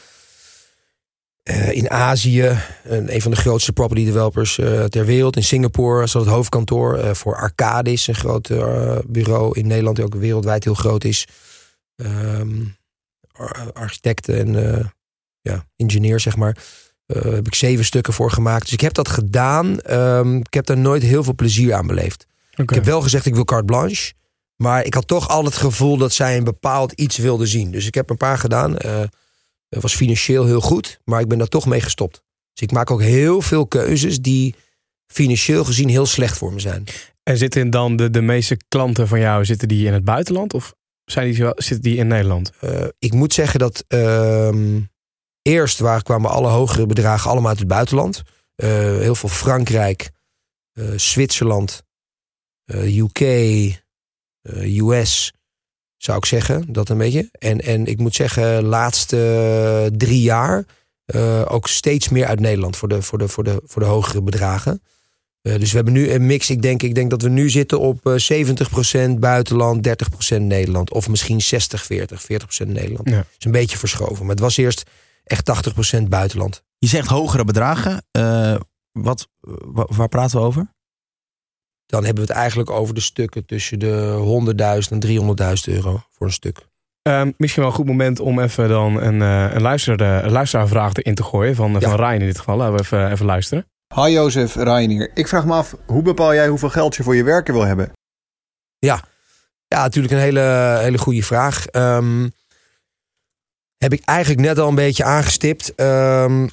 eh, in Azië. Een, een van de grootste property developers eh, ter wereld. In Singapore zat het hoofdkantoor. eh, voor Arcadis, een groot bureau in Nederland. Die ook wereldwijd heel groot is. Ehm, ar- architecten en ja, ingenieur, zeg maar. Eh, heb ik zeven stukken voor gemaakt. Dus ik heb dat gedaan. Ehm, ik heb daar nooit heel veel plezier aan beleefd. Ik heb wel gezegd ik wil carte blanche. Maar ik had toch al het gevoel dat zij een bepaald iets wilde zien. Dus ik heb een paar gedaan. Eh, het was financieel heel goed. Maar ik ben daar toch mee gestopt. Dus ik maak ook heel veel keuzes die financieel gezien heel slecht voor me zijn. En zitten dan de, de meeste klanten van jou zitten die in het buitenland? Of zijn die, zitten die in Nederland? Eh, ik moet zeggen dat ehm, eerst waar kwamen alle hogere bedragen allemaal uit het buitenland. Eh, heel veel Frankrijk, Zwitserland, UK, US, zou ik zeggen. Dat een beetje. En, en ik moet zeggen, laatste drie jaar eh, ook steeds meer uit Nederland voor de, voor de, voor de, voor de hogere bedragen. Eh, dus we hebben nu een mix. Ik denk, ik denk dat we nu zitten op eh 70% buitenland, 30% Nederland. Of misschien 60, 40, 40% Nederland. Ja. Dat is een beetje verschoven. Maar het was eerst echt 80% buitenland. Je zegt hogere bedragen. Eh, wat, wa- waar praten we over? Dan hebben we het eigenlijk over de stukken tussen de 100.000 en 300.000 euro voor een stuk. Ehm, misschien wel een goed moment om even dan een, eh, een, luister, een luisteraarvraag erin te gooien. Van, Ja. van Ryan in dit geval. Laten we even, even luisteren. Hi Jozef, Ryan hier. Ik vraag me af, hoe bepaal jij hoeveel geld je voor je werken wil hebben? Ja, natuurlijk een hele, hele goede vraag. Ehm, heb ik eigenlijk net al een beetje aangestipt. Ehm,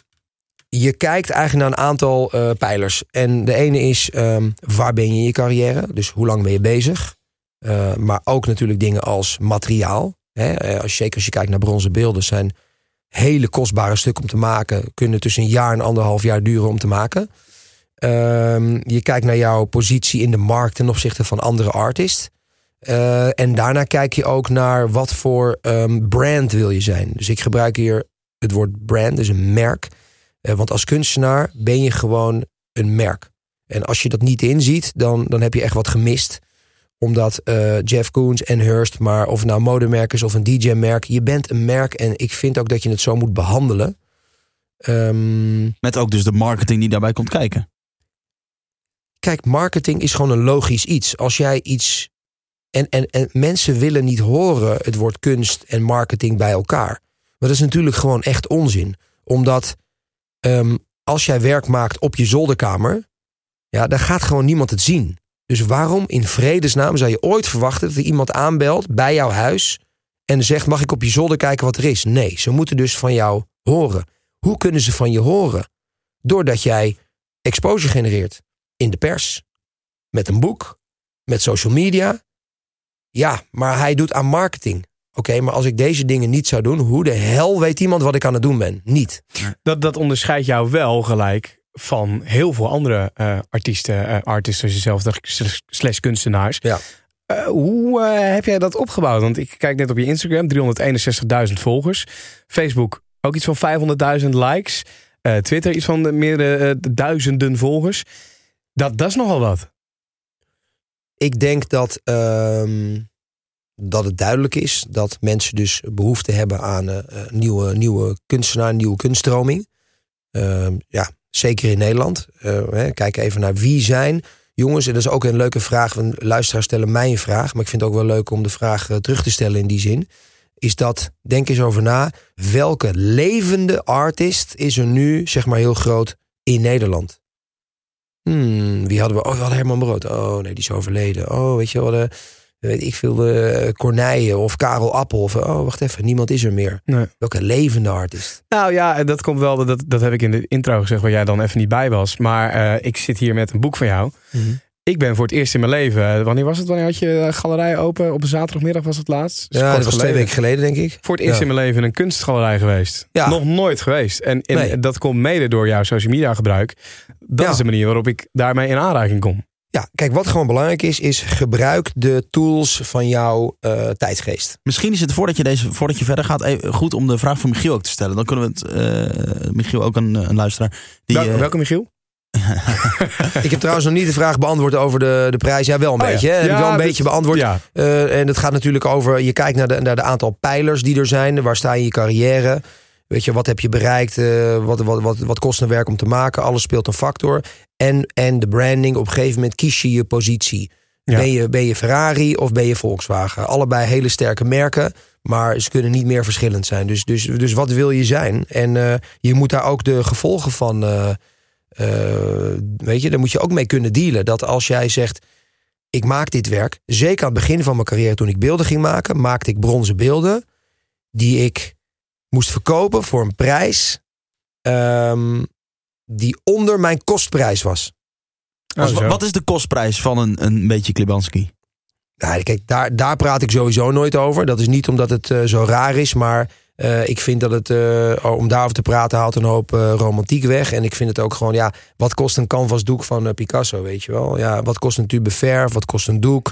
je kijkt eigenlijk naar een aantal eh, pijlers. En de ene is, ehm, waar ben je in je carrière? Dus hoe lang ben je bezig? Eh, maar ook natuurlijk dingen als materiaal. Hè? Eh, als zeker als je kijkt naar bronzen beelden, zijn hele kostbare stukken om te maken. Kunnen tussen een jaar en anderhalf jaar duren om te maken. Ehm, je kijkt naar jouw positie in de markt ten opzichte van andere artists. En daarna kijk je ook naar wat voor ehm, brand wil je zijn. Dus ik gebruik hier het woord brand, dus een merk. Eh, want als kunstenaar ben je gewoon een merk. En als je dat niet inziet, dan, dan heb je echt wat gemist. Omdat eh, Jeff Koons en Hurst, maar of nou modemerk is of een DJ-merk, je bent een merk en ik vind ook dat je het zo moet behandelen. Ehm, Met ook dus de marketing die daarbij komt kijken. kijk, marketing is gewoon een logisch iets. Als jij iets. En, en, en mensen willen niet horen het woord kunst en marketing bij elkaar. Maar dat is natuurlijk gewoon echt onzin. Omdat ehm, als jij werk maakt op je zolderkamer, ja, dan gaat gewoon niemand het zien. Dus waarom in vredesnaam zou je ooit verwachten dat er iemand aanbelt bij jouw huis en zegt: Mag ik op je zolder kijken wat er is? Nee, ze moeten dus van jou horen. Hoe kunnen ze van je horen? Doordat jij exposure genereert in de pers, met een boek, met social media. Ja, maar hij doet aan marketing. Oké, maar als ik deze dingen niet zou doen, hoe de hel weet iemand wat ik aan het doen ben? Niet. Dat, dat onderscheidt jou wel gelijk van heel veel andere eh, artiesten, eh artiesten zoals jezelf, slash- kunstenaars. Ja. Eh, hoe heb jij dat opgebouwd? Want ik kijk net op je Instagram, 361.000 volgers. Facebook ook iets van 500.000 likes. Twitter iets van de meerdere duizenden volgers. Dat, dat is nogal wat. Ik denk dat, ehm, dat het duidelijk is dat mensen dus behoefte hebben aan eh, eh, nieuwe, nieuwe kunstenaar, nieuwe kunststroming. Ehm, ja, zeker in Nederland. Eh, hè, kijk even naar wie zijn. Jongens, en dat is ook een leuke vraag. Luisteraars stellen mij een vraag. Maar ik vind het ook wel leuk om de vraag eh, terug te stellen in die zin. Is dat, denk eens over na. Welke levende artist is er nu, zeg maar, heel groot in Nederland? Hmm, wie hadden we? Oh, we hadden Herman Brood. Oh, nee, die is overleden. Oh, weet je wel, weet ik veel, de Corneille of Karel Appel. Of, oh, wacht even, niemand is er meer. Nee. Welke levende artist? Nou ja, en dat komt wel, dat, dat heb ik in de intro gezegd waar jij dan even niet bij was. Maar eh, ik zit hier met een boek van jou. Ik ben voor het eerst in mijn leven, eh, wanneer was het? Wanneer had je eh, galerij open? Op een zaterdagmiddag was het laatst? Dus Ja, dat was twee weken geleden, denk ik. Voor het eerst Ja. in mijn leven in een kunstgalerij geweest. Ja. Nog nooit geweest. En, en Nee. dat komt mede door jouw social media gebruik. Dat Ja. is de manier waarop ik daarmee in aanraking kom. Ja, kijk, wat gewoon belangrijk is, is gebruik de tools van jouw eh, tijdsgeest. Misschien is het voordat je, deze, voordat je verder gaat even goed om de vraag van Michiel ook te stellen. Dan kunnen we het, eh, Michiel ook een, een luisteraar. Die, Wel- eh, welke Michiel? (laughs) Ik heb trouwens nog niet de vraag beantwoord over de, de prijs. Ja, wel een Oh ja. beetje. Hè? Heb ik wel een dit- beetje beantwoord. Ja, Eh, en het gaat natuurlijk over, je kijkt naar de, naar de aantal pijlers die er zijn. Waar sta je in je carrière? Weet je, wat heb je bereikt? Eh, wat, wat, wat, wat kost een werk om te maken? Alles speelt een factor. En, en de branding, op een gegeven moment kies je je positie. Ja. Ben, je, ben je Ferrari of ben je Volkswagen? Allebei hele sterke merken, maar ze kunnen niet meer verschillend zijn. Dus, dus, dus wat wil je zijn? En eh, je moet daar ook de gevolgen van... eh, weet je, daar moet je ook mee kunnen dealen. Dat als jij zegt, ik maak dit werk. Zeker aan het begin van mijn carrière toen ik beelden ging maken, maakte ik bronzen beelden die ik moest verkopen voor een prijs ehm, die onder mijn kostprijs was. Oh, wat is de kostprijs van een, een beetje Klibanski? Nou, kijk, daar, daar praat ik sowieso nooit over. Dat is niet omdat het eh, zo raar is, maar eh, ik vind dat het, eh, om daarover te praten, haalt een hoop romantiek weg. En ik vind het ook gewoon, ja, wat kost een canvasdoek van Picasso, weet je wel? Ja, wat kost een tube verf, wat kost een doek?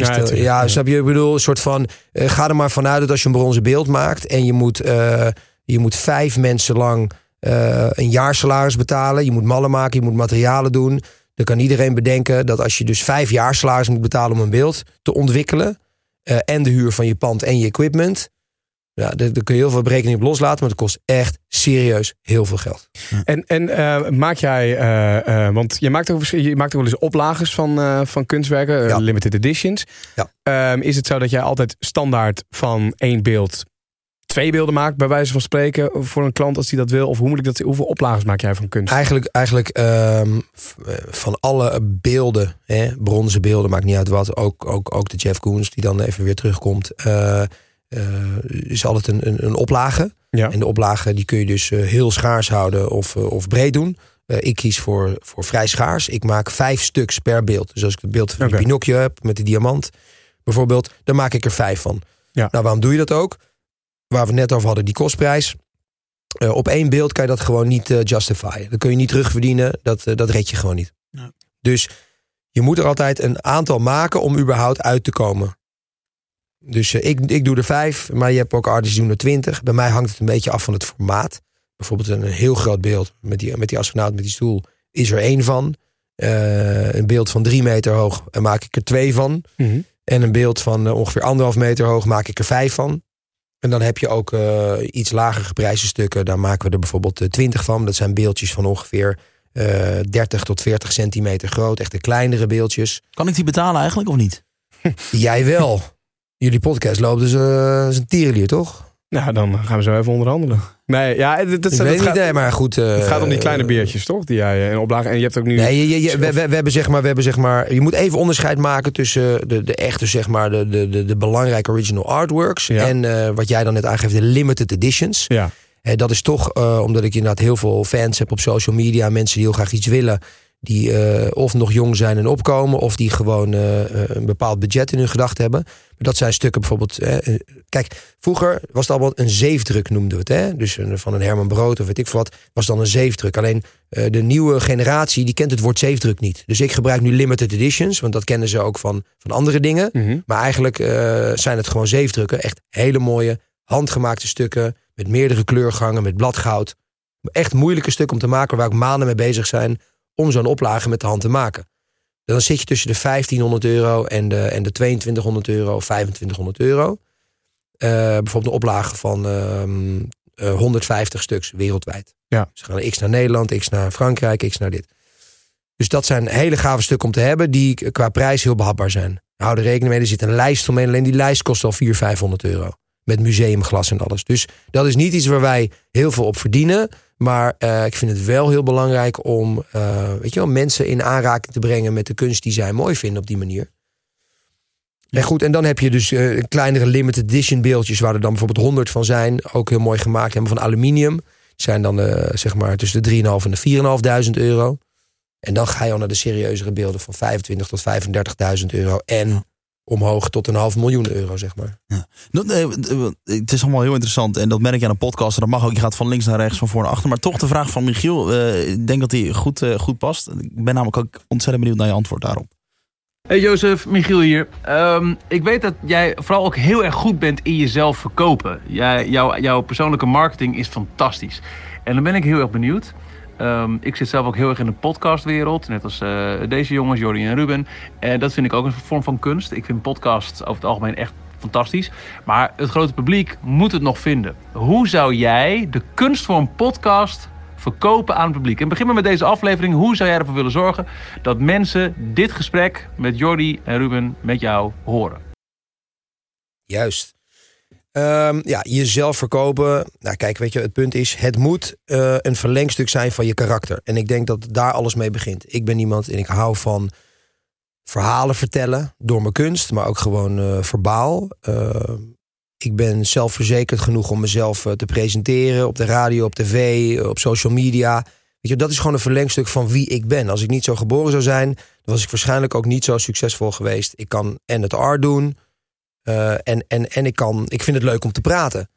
Is Ja, de- ja, snap je? Ik bedoel, een soort van, eh, ga er maar vanuit dat als je een bronzen beeld maakt en je moet, eh, je moet vijf mensen lang eh, een jaarsalaris betalen, je moet mallen maken, je moet materialen doen. Dan kan iedereen bedenken dat als je dus vijf jaar salaris moet betalen om een beeld te ontwikkelen. eh, en de huur van je pand en je equipment. Ja, daar, kun je heel veel berekening op loslaten, maar het kost echt serieus heel veel geld. En, en eh, maak jij, eh, eh, want je maakt ook, je maakt ook wel eens oplages van, van kunstwerken, Ja. limited editions. Ja. Ehm, is het zo dat jij altijd standaard van één beeld twee beelden maakt, bij wijze van spreken, voor een klant als die dat wil? Of hoe moet ik dat, hoeveel oplages maak jij van kunst? Eigenlijk, eigenlijk ehm, eh, van alle beelden, hè, bronzen beelden, maakt niet uit wat. Ook, ook, ook de Jeff Koons, die dan even weer terugkomt. Eh, is altijd een, een, een oplage. Ja. En de oplage die kun je dus eh, heel schaars houden of, eh, of breed doen. Ik kies voor, voor vrij schaars. Ik maak vijf stuks per beeld. Dus als ik het beeld van die Pinocchio heb met de diamant bijvoorbeeld, dan maak ik er vijf van. Ja. Nou, waarom doe je dat ook? Waar we het net over hadden, die kostprijs. Op één beeld kan je dat gewoon niet uh, justifyen. Dat kun je niet terugverdienen. Dat, dat red je gewoon niet. Ja. Dus je moet er altijd een aantal maken om überhaupt uit te komen. Dus ik, ik doe er vijf, maar je hebt ook artiesten die doen er twintig. Bij mij hangt het een beetje af van het formaat. Bijvoorbeeld een heel groot beeld met die, met die astronaut met die stoel is er één van. een beeld van drie meter hoog en maak ik er twee van. Mm -hmm. En een beeld van ongeveer anderhalf meter hoog maak ik er vijf van. En dan heb je ook iets lager geprijsde stukken. Daar maken we er bijvoorbeeld 20 van. Dat zijn beeldjes van ongeveer uh, 30 tot 40 centimeter groot. Echt de kleinere beeldjes. Kan ik die betalen eigenlijk of niet? Jij wel. Jullie podcast loopt dus uh, een tierenlier, toch? Nou, dan gaan we zo even onderhandelen. Nee, ja, dat, dat, ik weet gaat, niet, nee, maar goed. het gaat om die kleine beertjes, toch? Die jij in oplagen. En je hebt ook nu. Nee, je, we, we, we, hebben zeg maar, we hebben zeg maar. Je moet even onderscheid maken tussen de, de echte, zeg maar, de, de, de, de belangrijke original artworks. Ja. En uh, wat jij dan net aangeeft, de limited editions. Ja. Uh, dat is toch uh, omdat ik inderdaad heel veel fans heb op social media. Mensen die heel graag iets willen. Die uh, of nog jong zijn en opkomen. Of die gewoon uh, een bepaald budget in hun gedachten hebben. Maar dat zijn stukken bijvoorbeeld. Kijk, vroeger was het allemaal een zeefdruk noemden we het. Hè? Dus een, van een Herman Brood of weet ik wat. Was dan een zeefdruk. Alleen de nieuwe generatie die kent het woord zeefdruk niet. Dus ik gebruik nu limited editions. Want dat kennen ze ook van, van andere dingen. Mm -hmm. Maar eigenlijk zijn het gewoon zeefdrukken. Echt hele mooie handgemaakte stukken. Met meerdere kleurgangen. Met bladgoud. Echt moeilijke stukken om te maken. Waar ik maanden mee bezig zijn om zo'n oplage met de hand te maken. Dan zit je tussen de 1500 euro en de, en de 2200 euro of 2500 euro. Uh, bijvoorbeeld een oplage van uh, uh, 150 stuks wereldwijd. Ja. Dus gaan x naar Nederland, x naar Frankrijk, x naar dit. Dus dat zijn hele gave stukken om te hebben die qua prijs heel behapbaar zijn. Hou er rekening mee, er zit een lijst omheen. Alleen die lijst kost al 400, 500 euro. Met museumglas en alles. Dus dat is niet iets waar wij heel veel op verdienen. Maar uh, ik vind het wel heel belangrijk om uh, weet je wel, mensen in aanraking te brengen met de kunst die zij mooi vinden op die manier. Ja. En goed, en dan heb je dus uh, kleinere limited edition beeldjes waar er dan bijvoorbeeld 100 van zijn. Ook heel mooi gemaakt hebben van aluminium. Zijn dan zeg maar tussen de 3.500 en de 4.500 euro. En dan ga je al naar de serieuzere beelden van 25 tot 35.000 euro. En omhoog tot een half miljoen euro, zeg maar. Ja. Het is allemaal heel interessant en dat merk je aan een podcast. En dat mag ook, je gaat van links naar rechts, van voor naar achter. Maar toch de vraag van Michiel, uh, ik denk dat die goed, uh, goed past. Ik ben namelijk ook ontzettend benieuwd naar je antwoord daarop. Hey Jozef, Michiel hier. Um, ik weet dat jij vooral ook heel erg goed bent in jezelf verkopen. Jij, jou, jouw persoonlijke marketing is fantastisch. En dan ben ik heel erg benieuwd. Um, ik zit zelf ook heel erg in de podcastwereld. Net als uh, deze jongens, Jordi en Ruben. En dat vind ik ook een vorm van kunst. Ik vind podcasts over het algemeen echt fantastisch. Maar het grote publiek moet het nog vinden. Hoe zou jij de kunstvorm podcast verkopen aan het publiek? En begin maar met deze aflevering. Hoe zou jij ervoor willen zorgen dat mensen dit gesprek met Jordi en Ruben met jou horen? Juist. Um, ja, jezelf verkopen. Nou, kijk, weet je, het punt is: het moet uh, een verlengstuk zijn van je karakter. En ik denk dat daar alles mee begint. Ik ben iemand en ik hou van verhalen vertellen door mijn kunst, maar ook gewoon uh, verbaal. Uh, ik ben zelfverzekerd genoeg om mezelf te presenteren op de radio, op tv, op social media. Weet je, dat is gewoon een verlengstuk van wie ik ben. Als ik niet zo geboren zou zijn, dan was ik waarschijnlijk ook niet zo succesvol geweest. Ik kan en het art doen. Uh, en, en, en ik, kan, ik vind het leuk om te praten.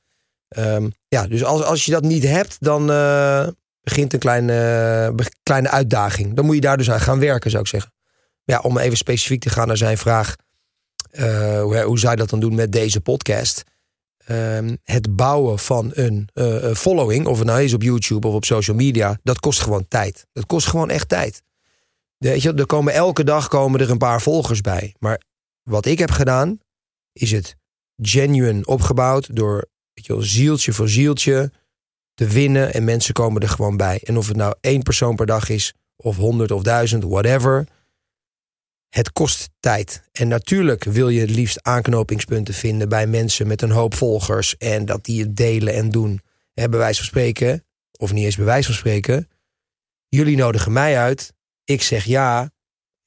Um, ja, dus als, als je dat niet hebt, dan uh, begint een kleine, uh, kleine uitdaging. Dan moet je daar dus aan gaan werken, zou ik zeggen. Ja, om even specifiek te gaan naar zijn vraag. hoe, hoe zou je dat dan doen met deze podcast? Um, het bouwen van een following, of het nou is op YouTube of op social media, dat kost gewoon tijd. Dat kost gewoon echt tijd. Weet je, er komen elke dag komen er een paar volgers bij. Maar wat ik heb gedaan, is het genuine opgebouwd door weet je wel, zieltje voor zieltje te winnen en mensen komen er gewoon bij. En of het nou één persoon per dag is of honderd of duizend, whatever. Het kost tijd. En natuurlijk wil je het liefst aanknopingspunten vinden bij mensen met een hoop volgers en dat die het delen en doen. Hè, bij wijze van spreken, of niet eens bij van spreken. Jullie nodigen mij uit. Ik zeg ja.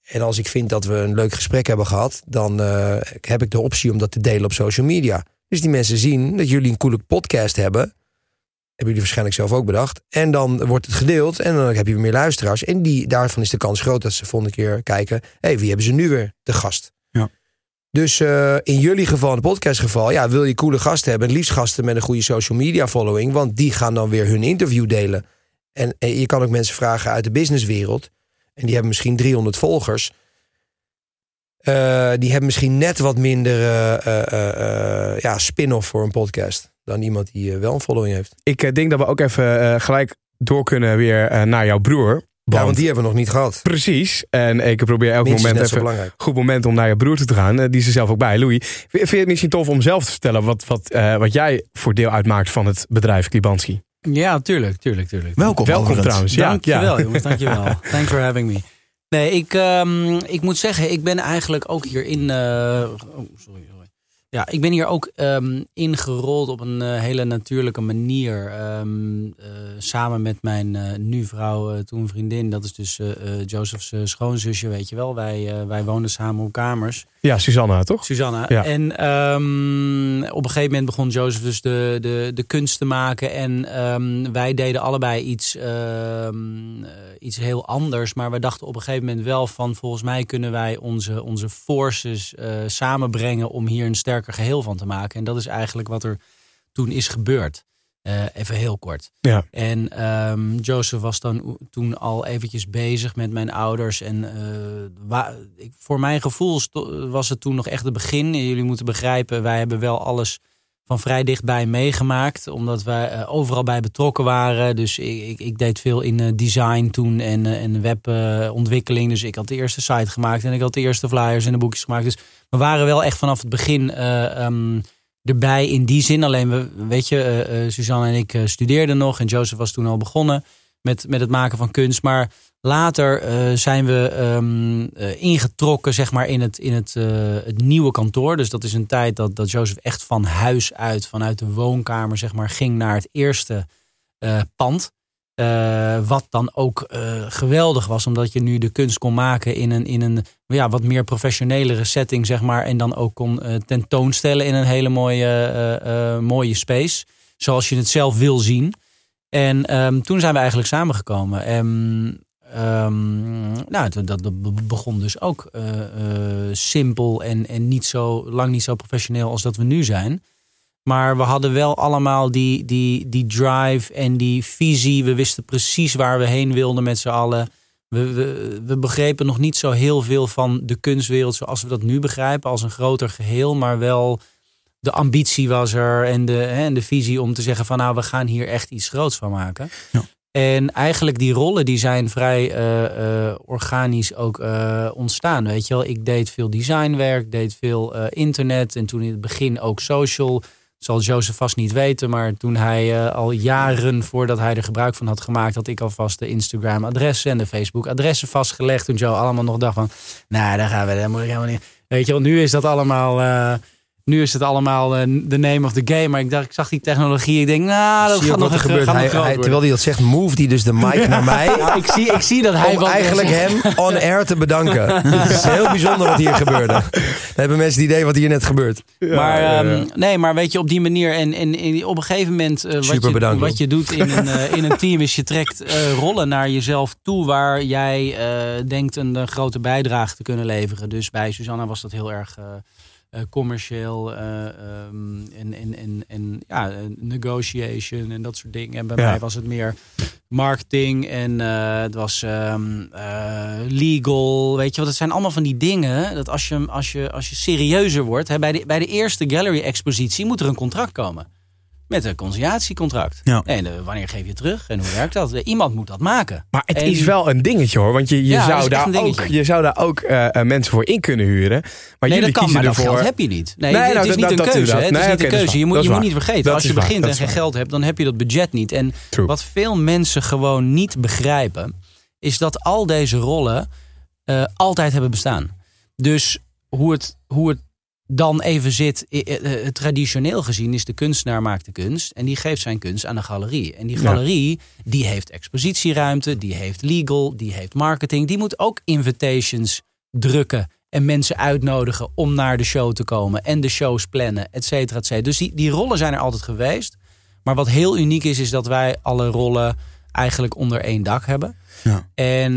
En als ik vind dat we een leuk gesprek hebben gehad, dan uh, heb ik de optie om dat te delen op social media. Dus die mensen zien dat jullie een coole podcast hebben. Hebben jullie waarschijnlijk zelf ook bedacht. En dan wordt het gedeeld en dan heb je meer luisteraars. En die, daarvan is de kans groot dat ze volgende keer kijken. Hé, hey, wie hebben ze nu weer te gast? Ja. Dus eh, in jullie geval, in het podcastgeval, ja, wil je coole gasten hebben. En liefst gasten met een goede social media following. Want die gaan dan weer hun interview delen. En, en je kan ook mensen vragen uit de businesswereld. En die hebben misschien 300 volgers. Eh, die hebben misschien net wat minder eh, eh, ja, spin-off voor een podcast. Dan iemand die wel een following heeft. Ik denk dat we ook even gelijk door kunnen weer naar jouw broer. Ja, want die hebben we nog niet gehad. Precies. En ik probeer elk Minstens moment even belangrijk. goed moment om naar je broer toe te gaan. Die is er zelf ook bij. Louis, vind je het misschien tof om zelf te vertellen wat, wat, wat jij voor deel uitmaakt van het bedrijf Klibanski? Ja, tuurlijk, tuurlijk, tuurlijk. Welkom, Welkom overigens. trouwens. Ja, Dankjewel, ja. jongens. Dankjewel. (laughs) Thanks for having me. Nee, ik, ehm, ik moet zeggen, ik ben eigenlijk ook hierin... eh oh, sorry, sorry. Ja, ik ben hier ook ehm, ingerold op een eh, hele natuurlijke manier. Ehm, eh, samen met mijn nu vrouw, toen vriendin. Dat is dus Joseph's schoonzusje, weet je wel. Wij, wij woonden samen op kamers. Ja, Susanna, toch? Susanna. Ja. En ehm, op een gegeven moment begon Jozef dus de, de, de kunst te maken. En ehm, wij deden allebei iets, ehm, eh, iets heel anders. Maar we dachten op een gegeven moment wel van... volgens mij kunnen wij onze, onze forces eh, samenbrengen... om hier een sterker geheel van te maken. En dat is eigenlijk wat er toen is gebeurd. Eh, even heel kort. Ja. En ehm Joseph was dan toen al eventjes bezig met mijn ouders. En eh, ik, voor mijn gevoel was het toen nog echt het begin. En jullie moeten begrijpen, wij hebben wel alles van vrij dichtbij meegemaakt. Omdat wij eh, overal bij betrokken waren. Dus ik, ik, ik deed veel in design toen en, en webontwikkeling. dus ik had de eerste site gemaakt en ik had de eerste flyers en de boekjes gemaakt. Dus we waren wel echt vanaf het begin eh, ehm, erbij in die zin. Alleen, we, weet je, eh, eh, Suzanne en ik eh, studeerden nog. En Joseph was toen al begonnen met, met het maken van kunst. Maar later zijn we ehm, eh, ingetrokken zeg maar, in, het, in het, het nieuwe kantoor. Dus dat is een tijd dat, dat Joseph echt van huis uit, vanuit de woonkamer, zeg maar, ging naar het eerste pand. Eh, wat dan ook eh, geweldig was, omdat je nu de kunst kon maken in een, in een ja, wat meer professionelere setting, zeg maar. En dan ook kon eh, tentoonstellen in een hele mooie, mooie space. Zoals je het zelf wil zien. En ehm, toen zijn we eigenlijk samengekomen. En ehm, nou, dat, dat begon dus ook simpel en, en niet zo lang niet zo professioneel als dat we nu zijn. Maar we hadden wel allemaal die, die, die drive en die visie. We wisten precies waar we heen wilden met z'n allen. We, we, we begrepen nog niet zo heel veel van de kunstwereld zoals we dat nu begrijpen. Als een groter geheel, maar wel de ambitie was er en de, hè, en de visie om te zeggen van nou we gaan hier echt iets groots van maken. Ja. En eigenlijk die rollen die zijn vrij eh, eh, organisch ook eh, ontstaan. Weet je wel, ik deed veel designwerk, deed veel internet en toen in het begin ook social. Zal Jozef vast niet weten, maar toen hij eh, al jaren voordat hij er gebruik van had gemaakt, had ik alvast de Instagram-adressen en de Facebook-adressen vastgelegd. Toen Joe allemaal nog dacht van, nou, daar gaan we, daar moet ik helemaal niet. Weet je wel, nu is dat allemaal. eh, nu is het allemaal eh, de name of the game. Maar ik dacht, ik zag die technologie. Ik denk, nou, dat Zie gaat nog, wat er gebeurt. Hij, hij, worden. terwijl hij dat zegt, move hij dus de mic (laughs) naar mij. Ik, zie, ik zie dat hij om wat- eigenlijk hem on air te bedanken. (laughs) Het is heel bijzonder wat hier gebeurde. Dan hebben mensen het idee wat hier net gebeurt. Maar, ja, ehm, nee, maar weet je, op die manier en, en, en op een gegeven moment, eh, wat, Super je, bedankt, wat je doet in een, eh, in een team, is je trekt eh, rollen naar jezelf toe waar jij eh, denkt een eh, grote bijdrage te kunnen leveren. Dus bij Susanna was dat heel erg eh, eh, commercieel eh, ehm, en, en, en, en ja, eh, negotiation en dat soort dingen. En bij Ja. mij was het meer marketing en eh, het was ehm, eh, legal. Weet je wat, het zijn allemaal van die dingen dat als je, als je, als je serieuzer wordt, hè, bij, de, bij de eerste gallery expositie moet er een contract komen. Met een conciliatiecontract. Ja. En eh, wanneer geef je terug en hoe werkt dat? Eh, Iemand moet dat maken. Maar het En- is wel een dingetje hoor. Want je, je, Ja, dat zou, daar ook, je zou daar ook eh, mensen voor in kunnen huren. Maar nee, dat kan, maar dat ervoor. geld heb je niet. Nee, Nee, het, nou, is dat- niet dat- een dat keuze. Het is niet een dat keuze. Je moet, Dat je moet niet vergeten, Dat als je waar. begint Dat en geen waar. geld hebt, dan heb je dat budget niet. En True. wat veel mensen gewoon niet begrijpen, is dat al deze rollen altijd hebben bestaan. Dus hoe het, hoe het dan even zit, eh, eh, eh, traditioneel gezien, is de kunstenaar maakt de kunst. En die geeft zijn kunst aan de galerie. En die Ja. galerie, die heeft expositieruimte, die heeft legal, die heeft marketing. Die moet ook invitations drukken en mensen uitnodigen om naar de show te komen. En de shows plannen, et cetera, et cetera. Dus die, die rollen zijn er altijd geweest. Maar wat heel uniek is, is dat wij alle rollen eigenlijk onder één dak hebben. Ja. En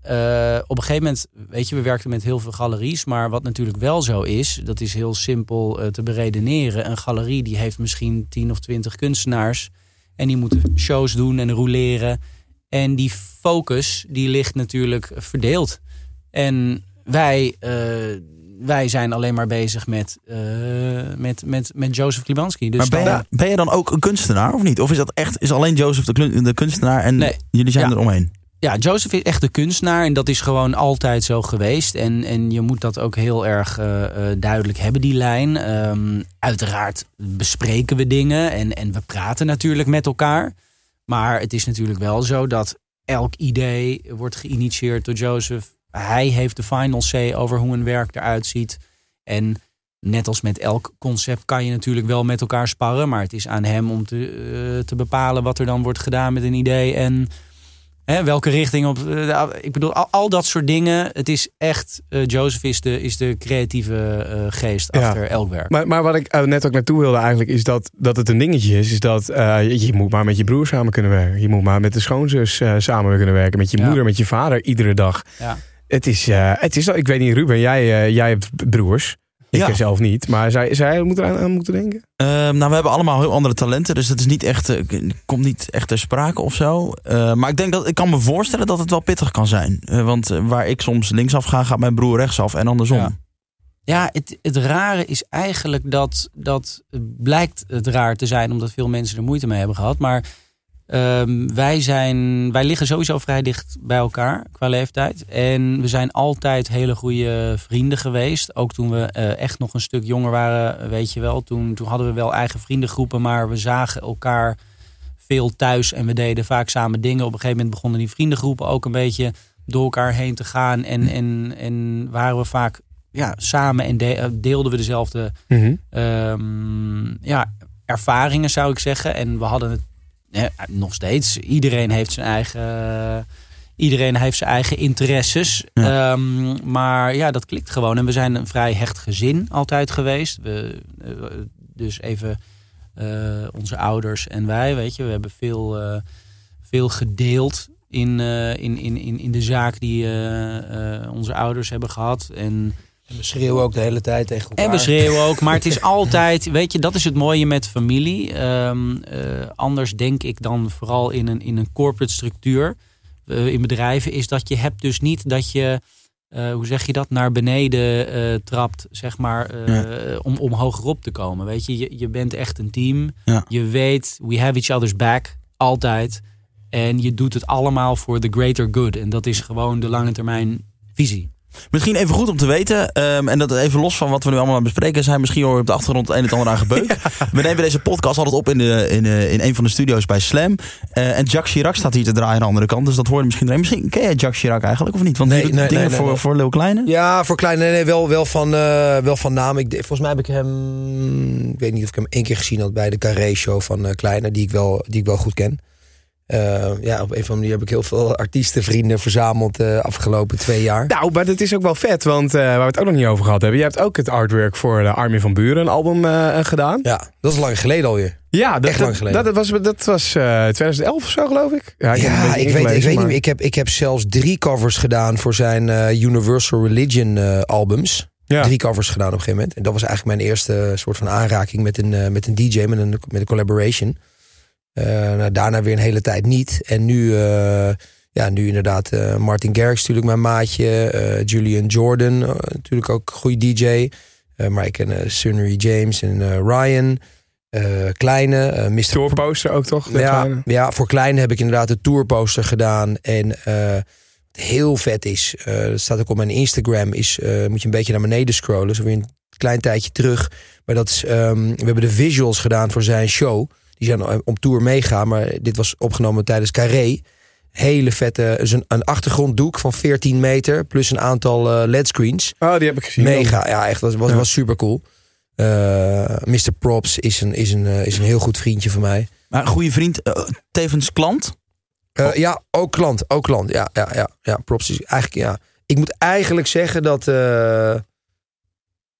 eh, op een gegeven moment, weet je, we werkten met heel veel galeries. Maar wat natuurlijk wel zo is, dat is heel simpel eh, te beredeneren. Een galerie die heeft misschien 10 of 20 kunstenaars. En die moeten shows doen en roleren. En die focus, die ligt natuurlijk verdeeld. En wij, eh, wij zijn alleen maar bezig met, eh, met, met, met Jozef Klibanski. Dus maar ben dan- je, ben je dan ook een kunstenaar of niet? Of is dat echt, is alleen Jozef de, kunstenaar en Nee. jullie zijn Ja. er omheen? Ja, Joseph is echt de kunstenaar en dat is gewoon altijd zo geweest. En, en je moet dat ook heel erg eh, eh, duidelijk hebben, die lijn. Ehm, uiteraard bespreken we dingen en, en we praten natuurlijk met elkaar. Maar het is natuurlijk wel zo dat elk idee wordt geïnitieerd door Joseph. Hij heeft de final say over hoe een werk eruit ziet. En net als met elk concept kan je natuurlijk wel met elkaar sparren. Maar het is aan hem om te, eh, te bepalen wat er dan wordt gedaan met een idee. En Hè, welke richting op. eh, ik bedoel, al, al dat soort dingen. Het is echt. eh, Joseph is de, is de creatieve geest Ja. achter elk werk. Maar, maar wat ik net ook naartoe wilde eigenlijk is dat, dat het een dingetje is. Is dat je, je moet maar met je broer samen kunnen werken. Je moet maar met de schoonzus samen kunnen werken. Met je Ja. moeder, met je vader iedere dag. Ja. Het is, eh, het is, ik weet niet Ruben, jij, eh, jij hebt broers. Ik Ja. zelf niet. Maar zij, zij moeten eraan aan moeten denken. Ehm, nou, we hebben allemaal heel andere talenten, dus dat is niet echt, eh, komt niet echt ter sprake of zo. Eh, maar ik denk dat ik kan me voorstellen dat het wel pittig kan zijn. Want waar ik soms linksaf ga, gaat mijn broer rechtsaf en andersom. Ja. Ja, het, het rare is eigenlijk dat, dat het blijkt het raar te zijn, omdat veel mensen er moeite mee hebben gehad. Maar ehm, wij, zijn, wij liggen sowieso vrij dicht bij elkaar qua leeftijd. En we zijn altijd hele goede vrienden geweest. Ook toen we eh, echt nog een stuk jonger waren, weet je wel. Toen, toen hadden we wel eigen vriendengroepen, maar we zagen elkaar veel thuis en we deden vaak samen dingen. Op een gegeven moment begonnen die vriendengroepen ook een beetje door elkaar heen te gaan. En, en, en waren we vaak ja, samen en de- eh, deelden we dezelfde ehm, ja, ervaringen, zou ik zeggen. En we hadden het ja, nog steeds. Iedereen heeft zijn eigen. Iedereen heeft zijn eigen interesses. Ehm, maar ja, dat klikt gewoon. En we zijn een vrij hecht gezin altijd geweest. We, eh, dus even eh, onze ouders en wij, weet je, we hebben veel, eh, veel gedeeld in, in, in, in, in de zaak die onze ouders hebben gehad. En En we schreeuwen ook de hele tijd tegen elkaar. en we schreeuwen ook, maar het is (laughs) altijd, weet je, dat is het mooie met familie. Ehm, eh, anders denk ik dan vooral in een, in een corporate structuur, eh, in bedrijven, is dat je hebt dus niet dat je, eh, hoe zeg je dat, naar beneden eh, trapt, zeg maar, eh, om, om hogerop te komen. Weet je, je, je bent echt een team. Ja. Je weet, we have each other's back, altijd. En je doet het allemaal voor the greater good. En dat is gewoon de lange termijn visie. Misschien even goed om te weten, ehm, en dat even los van wat we nu allemaal aan het bespreken zijn, misschien hoor je op de achtergrond het een en het ander aan gebeurd. (laughs) We nemen deze podcast altijd op in, de, in, eh, in een van de studio's bij Slam. Eh, en Jacques Chirac staat hier te draaien aan de andere kant, dus dat hoor je misschien. Misschien ken jij Jacques Chirac eigenlijk of niet? Want Nee, nee, dingen nee, nee, voor, voor Leeuw Kleine. Ja, voor kleine, nee, nee, wel, wel, van, eh, wel van naam. Ik, volgens mij heb ik hem, ik weet niet of ik hem één keer gezien had bij de Carré-show van eh, Kleine, die ik wel, die ik wel goed ken. Eh, ja, op een of andere manier heb ik heel veel artiestenvrienden verzameld de afgelopen twee jaar. Nou, maar dat is ook wel vet. Want eh, waar we het ook nog niet over gehad hebben. Je hebt ook het artwork voor de Armin van Buren een album eh, gedaan. Ja, dat is lang geleden alweer. Ja, dat, Echt lang geleden. Dat, was, dat was eh, 2011 of zo, geloof ik. Ja, ik, Ja, weet, ik weet maar- niet meer. Ik heb, ik heb zelfs drie covers gedaan voor zijn eh, Universal Religion eh, albums. Ja. Drie covers gedaan op een gegeven moment. En dat was eigenlijk mijn eerste soort van aanraking met een, eh, met een DJ, met een, met een collaboration. Eh, nou, daarna weer een hele tijd niet. En nu, eh, ja, nu inderdaad eh, Martin Garrix natuurlijk mijn maatje. Julian Jordan, natuurlijk ook een goede DJ. Maar ik ken Sunnery James en Ryan. Kleine, Mr. Tourposter ook toch? Ja, kleine? ja, voor Kleine heb ik inderdaad de tourposter gedaan. En wat heel vet is, dat staat ook op mijn Instagram, is moet je een beetje naar beneden scrollen. Zo weer een klein tijdje terug. Maar dat is, ehm, we hebben de visuals gedaan voor zijn show. Die zijn eh, om tour meegaan, maar dit was opgenomen tijdens Carré. Hele vette, is een, een achtergronddoek van 14 meter, plus een aantal eh LED-screens. Oh, die heb ik gezien. Mega, ja, echt, was, was, Ja. was super cool. Mr. Props is een, is, een, eh, is een heel goed vriendje van mij. Maar een goede vriend, eh, tevens klant. Eh, ja, ook klant. Ook klant. Ja, ja, ja, ja. Props is eigenlijk, ja. Ik moet eigenlijk zeggen dat eh,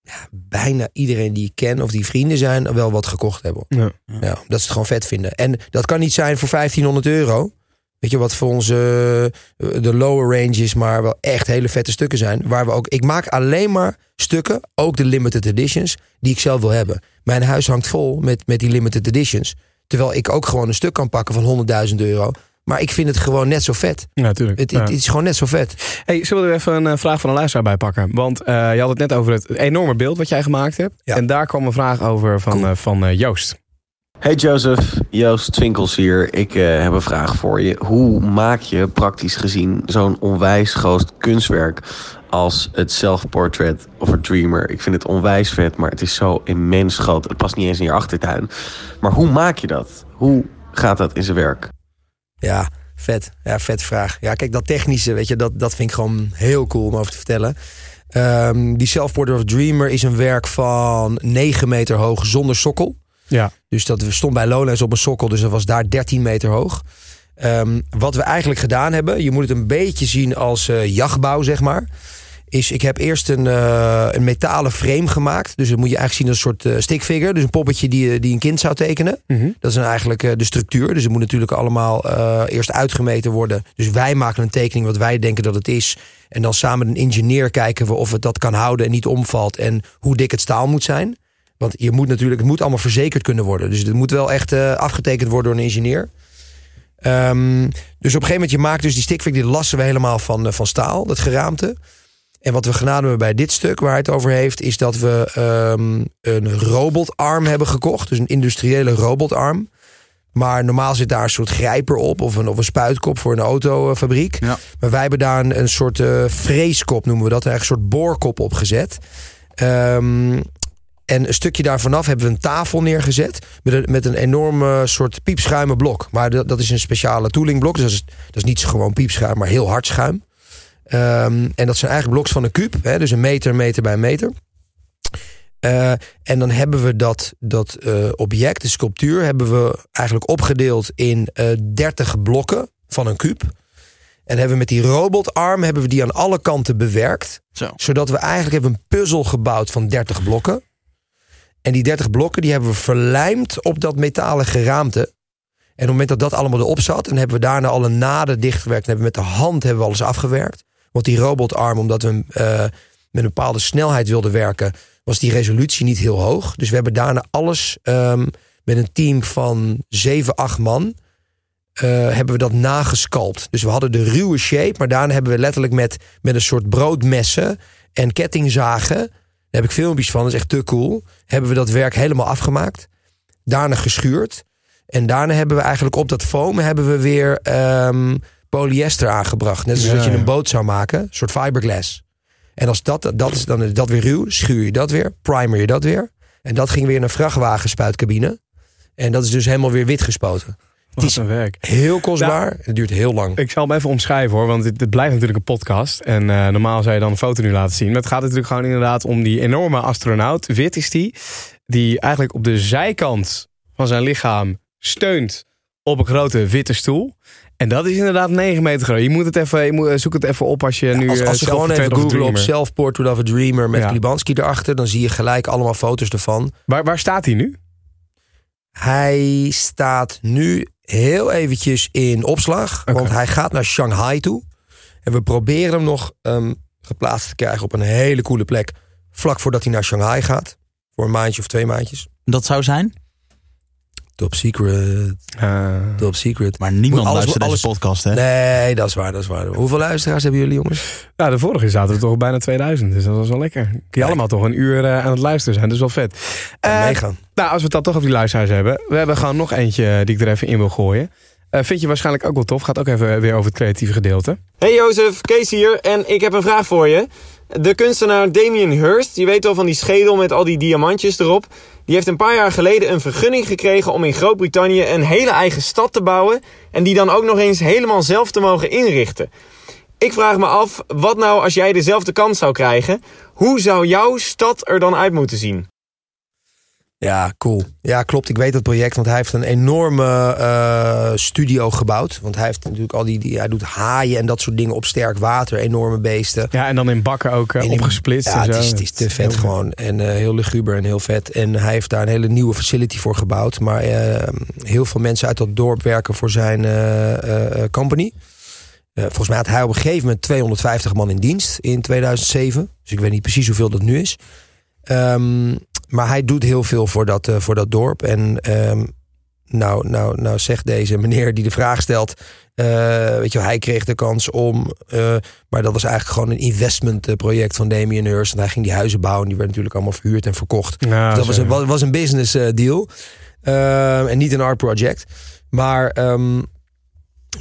ja, bijna iedereen die ik ken of die vrienden zijn, wel wat gekocht hebben. Ja. Ja, dat ze het gewoon vet vinden. En dat kan niet zijn voor 1500 euro. Weet je, wat voor onze eh, de lower ranges, maar wel echt hele vette stukken zijn. Waar we ook, ik maak alleen maar stukken, ook de limited editions, die ik zelf wil hebben. Mijn huis hangt vol met, met die limited editions. Terwijl ik ook gewoon een stuk kan pakken van 100.000 euro. Maar ik vind het gewoon net zo vet. Ja, natuurlijk. Het, het, het is gewoon net zo vet. Hey, zullen we er even een eh, vraag van een luisteraar bij pakken? Want eh, je had het net over het enorme beeld wat jij gemaakt hebt. Ja. En daar kwam een vraag over van, Cool. eh, van Joost. Hey Joseph, Joost Twinkels hier. Ik eh, heb een vraag voor je. Hoe maak je praktisch gezien zo'n onwijs groot kunstwerk als het self-portrait of a dreamer? Ik vind het onwijs vet, maar het is zo immens groot. Het past niet eens in je achtertuin. Maar hoe maak je dat? Hoe gaat dat in zijn werk? Ja, vet. Ja, vet vraag. Ja, kijk, dat technische, weet je, dat, dat vind ik gewoon heel cool om over te vertellen. Ehm, die Self-Portrait of Dreamer is een werk van 9 meter hoog zonder sokkel. Ja. Dus dat stond bij Lowlands op een sokkel, dus dat was daar 13 meter hoog. Ehm, wat we eigenlijk gedaan hebben, je moet het een beetje zien als eh, jachtbouw, zeg maar. Is ik heb eerst een, eh, een metalen frame gemaakt. Dus dat moet je eigenlijk zien als een soort eh, stickfigure. Dus een poppetje die, die een kind zou tekenen. Mhm. Dat is dan eigenlijk eh, de structuur. Dus het moet natuurlijk allemaal eh, eerst uitgemeten worden. Dus wij maken een tekening wat wij denken dat het is. En dan samen met een ingenieur kijken we of het dat kan houden en niet omvalt. En hoe dik het staal moet zijn. Want je moet natuurlijk, het moet allemaal verzekerd kunnen worden. Dus het moet wel echt eh, afgetekend worden door een ingenieur. Ehm, dus op een gegeven moment, je maakt dus die stickfigure, die lassen we helemaal van, eh, van staal, dat geraamte. En wat we gedaan hebben bij dit stuk, waar hij het over heeft, is dat we ehm, een robotarm hebben gekocht. Dus een industriële robotarm. Maar normaal zit daar een soort grijper op of een, of een spuitkop voor een autofabriek. Ja. Maar wij hebben daar een, een soort eh freeskop, noemen we dat, eigenlijk een soort boorkop op gezet. Ehm, en een stukje daar vanaf hebben we een tafel neergezet met een, met een enorme soort piepschuimen blok. Maar dat, dat is een speciale toolingblok. Dus dat is, dat is niet gewoon piepschuim, maar heel hard schuim. Ehm, en dat zijn eigenlijk bloks van een kuub. Hè, dus een meter, meter bij een meter. Eh, en dan hebben we dat, dat eh, object, de sculptuur, hebben we eigenlijk opgedeeld in eh 30 blokken van een kuub. En hebben we met die robotarm hebben we die aan alle kanten bewerkt. Zo. Zodat we eigenlijk hebben een puzzel gebouwd van 30 blokken. En die 30 blokken die hebben we verlijmd op dat metalen geraamte. En op het moment dat dat allemaal erop zat, dan hebben we daarna alle naden dichtgewerkt. En hebben we met de hand hebben we alles afgewerkt. Want die robotarm, omdat we eh, met een bepaalde snelheid wilden werken, was die resolutie niet heel hoog. Dus we hebben daarna alles ehm, met een team van 7, 8 man. eh, hebben we dat nagesculpt. Dus we hadden de ruwe shape, maar daarna hebben we letterlijk met, met een soort broodmessen en kettingzagen. Daar heb ik filmpjes van, dat is echt te cool. Hebben we dat werk helemaal afgemaakt. Daarna geschuurd. En daarna hebben we eigenlijk op dat foam hebben we weer ehm, polyester aangebracht. Net zoals Ja, dat je een boot zou maken. Een soort fiberglass. En als dat, dat is, dan is dat weer ruw. Schuur je dat weer. Primer je dat weer. En dat ging weer in een vrachtwagenspuitcabine. En dat is dus helemaal weer wit gespoten. Wat is een werk. Heel kostbaar. Het duurt heel lang. Ik zal hem even omschrijven hoor, want dit, dit blijft natuurlijk een podcast. En eh, normaal zou je dan een foto nu laten zien. Maar het gaat natuurlijk gewoon inderdaad om die enorme astronaut. Wit is die. Die eigenlijk op de zijkant van zijn lichaam steunt op een grote witte stoel. En dat is inderdaad 9 meter groot. Je moet het even, je moet, eh, zoek het even op als je nu. als, eh, als je gewoon even googlen op Dreamer- Self-Portrait of a Dreamer met Ja. Klibanski erachter, dan zie je gelijk allemaal foto's ervan. Waar, waar staat hij nu? Hij staat nu heel eventjes in opslag, want hij gaat naar Shanghai toe. En we proberen hem nog ehm, geplaatst te krijgen op een hele coole plek, vlak voordat hij naar Shanghai gaat. Voor een maandje of twee maandjes. Dat zou zijn, Top secret, Eh, top secret. maar niemand Moet alles- luistert deze podcast, hè? Nee, dat is waar, dat is waar. Hoeveel luisteraars hebben jullie, jongens? nou, de vorige zaten we toch bijna 2000. Dus dat was wel lekker. Kun je allemaal toch een uur eh, aan het luisteren zijn. Dat is wel vet. Meegaan. Nou, als we het dan toch over die luisteraars hebben. We hebben gewoon nog eentje die ik er even in wil gooien. Eh, vind je waarschijnlijk ook wel tof. Gaat ook even weer over het creatieve gedeelte. Hey Jozef, Kees hier en ik heb een vraag voor je. De kunstenaar Damien Hirst, je weet wel van die schedel met al die diamantjes erop. Die heeft een paar jaar geleden een vergunning gekregen om in Groot-Brittannië een hele eigen stad te bouwen. En die dan ook nog eens helemaal zelf te mogen inrichten. Ik vraag me af, wat nou als jij dezelfde kans zou krijgen? Hoe zou jouw stad er dan uit moeten zien? Ja, cool. Ja, klopt. Ik weet dat project, want hij heeft een enorme eh, studio gebouwd. Want hij heeft natuurlijk al die, die, hij doet haaien en dat soort dingen op sterk water, enorme beesten. Ja, en dan in bakken ook En in- opgesplitst. Ja, en het zo. is, het is te vet Heel gewoon. En eh, heel luguber en heel vet. En hij heeft daar een hele nieuwe facility voor gebouwd. Maar eh, heel veel mensen uit dat dorp werken voor zijn company. Volgens mij had hij op een gegeven moment 250 man in dienst in 2007. Dus ik weet niet precies hoeveel dat nu is. Ehm, maar hij doet heel veel voor dat, eh, voor dat dorp. En ehm, nou, nou, nou zegt deze meneer die de vraag stelt... eh, weet je, hij kreeg de kans om... eh, maar dat was eigenlijk gewoon een investmentproject van Damien Hirst. En hij ging die huizen bouwen. Die werden natuurlijk allemaal verhuurd en verkocht. Dus dat was een, was, was een business deal. Ehm, en niet een art project. Maar ehm,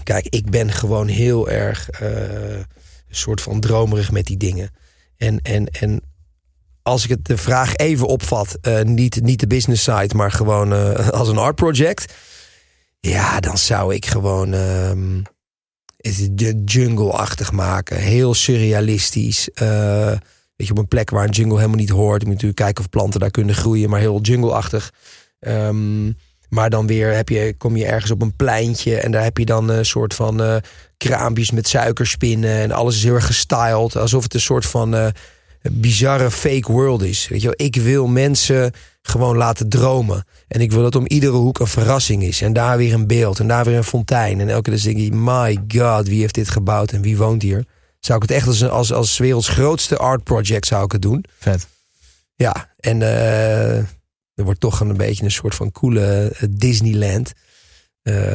kijk, ik ben gewoon heel erg een soort van dromerig met die dingen. En, en, en als ik het de vraag even opvat, eh, niet, niet de business side, maar gewoon eh, (laughs) als een art project. Ja, dan zou ik gewoon ehm, jungle-achtig maken. Heel surrealistisch. Eh, weet je, op een plek waar een jungle helemaal niet hoort. Je moet natuurlijk kijken of planten daar kunnen groeien, maar heel jungle-achtig. Ehm, maar dan weer heb je, kom je ergens op een pleintje en daar heb je dan een soort van kraampjes met suikerspinnen. En alles is heel erg gestyled. Alsof het een soort van bizarre fake world is. Weet je wel? Ik wil mensen gewoon laten dromen. En ik wil dat om iedere hoek een verrassing is. En daar weer een beeld en daar weer een fontein. En elke keer denk ik, my god, wie heeft dit gebouwd en wie woont hier? Zou ik het echt als, als, als werelds grootste art project zou ik het doen. Vet. Ja, en eh, er wordt toch een beetje een soort van coole eh, Disneyland. Eh,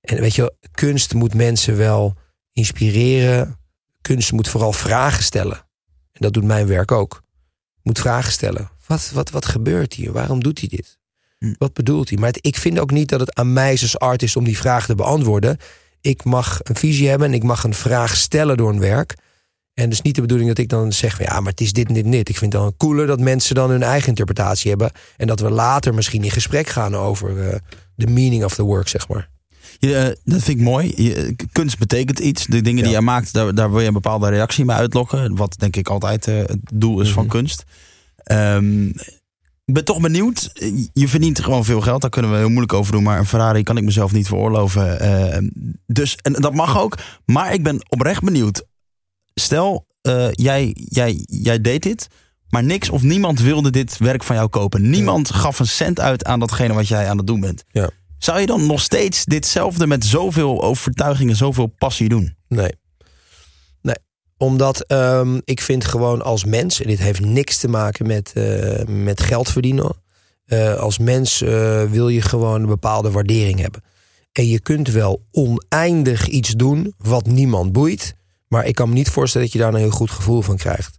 en weet je, wel, kunst moet mensen wel inspireren. Kunst moet vooral vragen stellen. En dat doet mijn werk ook. Moet vragen stellen. Wat, wat, wat gebeurt hier? Waarom doet hij dit? Hm. Wat bedoelt hij? Maar het- ik vind ook niet dat het aan mij is als artist om die vraag te beantwoorden. Ik mag een visie hebben en ik mag een vraag stellen door een werk. En het is niet de bedoeling dat ik dan zeg ja, maar het is dit en dit en dit. Ik vind het dan cooler dat mensen dan hun eigen interpretatie hebben. En dat we later misschien in gesprek gaan over eh, de meaning of the work, zeg maar. Je, eh, dat vind ik mooi. Je, kunst betekent iets. De dingen die jij maakt, daar, daar wil je een bepaalde reactie mee uitlokken. Wat denk ik altijd eh, het doel is van Mhm. kunst. Ehm, ik ben toch benieuwd. Je verdient gewoon veel geld. Daar kunnen we heel moeilijk over doen. Maar een Ferrari kan ik mezelf niet veroorloven. Eh, dus, en dat mag ook. Maar ik ben oprecht benieuwd. Stel, eh, jij, jij, jij deed dit. Maar niks of niemand wilde dit werk van jou kopen. Niemand gaf een cent uit aan datgene wat jij aan het doen bent. Ja. Zou je dan nog steeds ditzelfde met zoveel overtuiging en zoveel passie doen? Nee. Nee. Omdat ehm, ik vind gewoon als mens, en dit heeft niks te maken met, eh, met geld verdienen. eh, als mens eh, wil je gewoon een bepaalde waardering hebben. En je kunt wel oneindig iets doen wat niemand boeit. Maar ik kan me niet voorstellen dat je daar een heel goed gevoel van krijgt.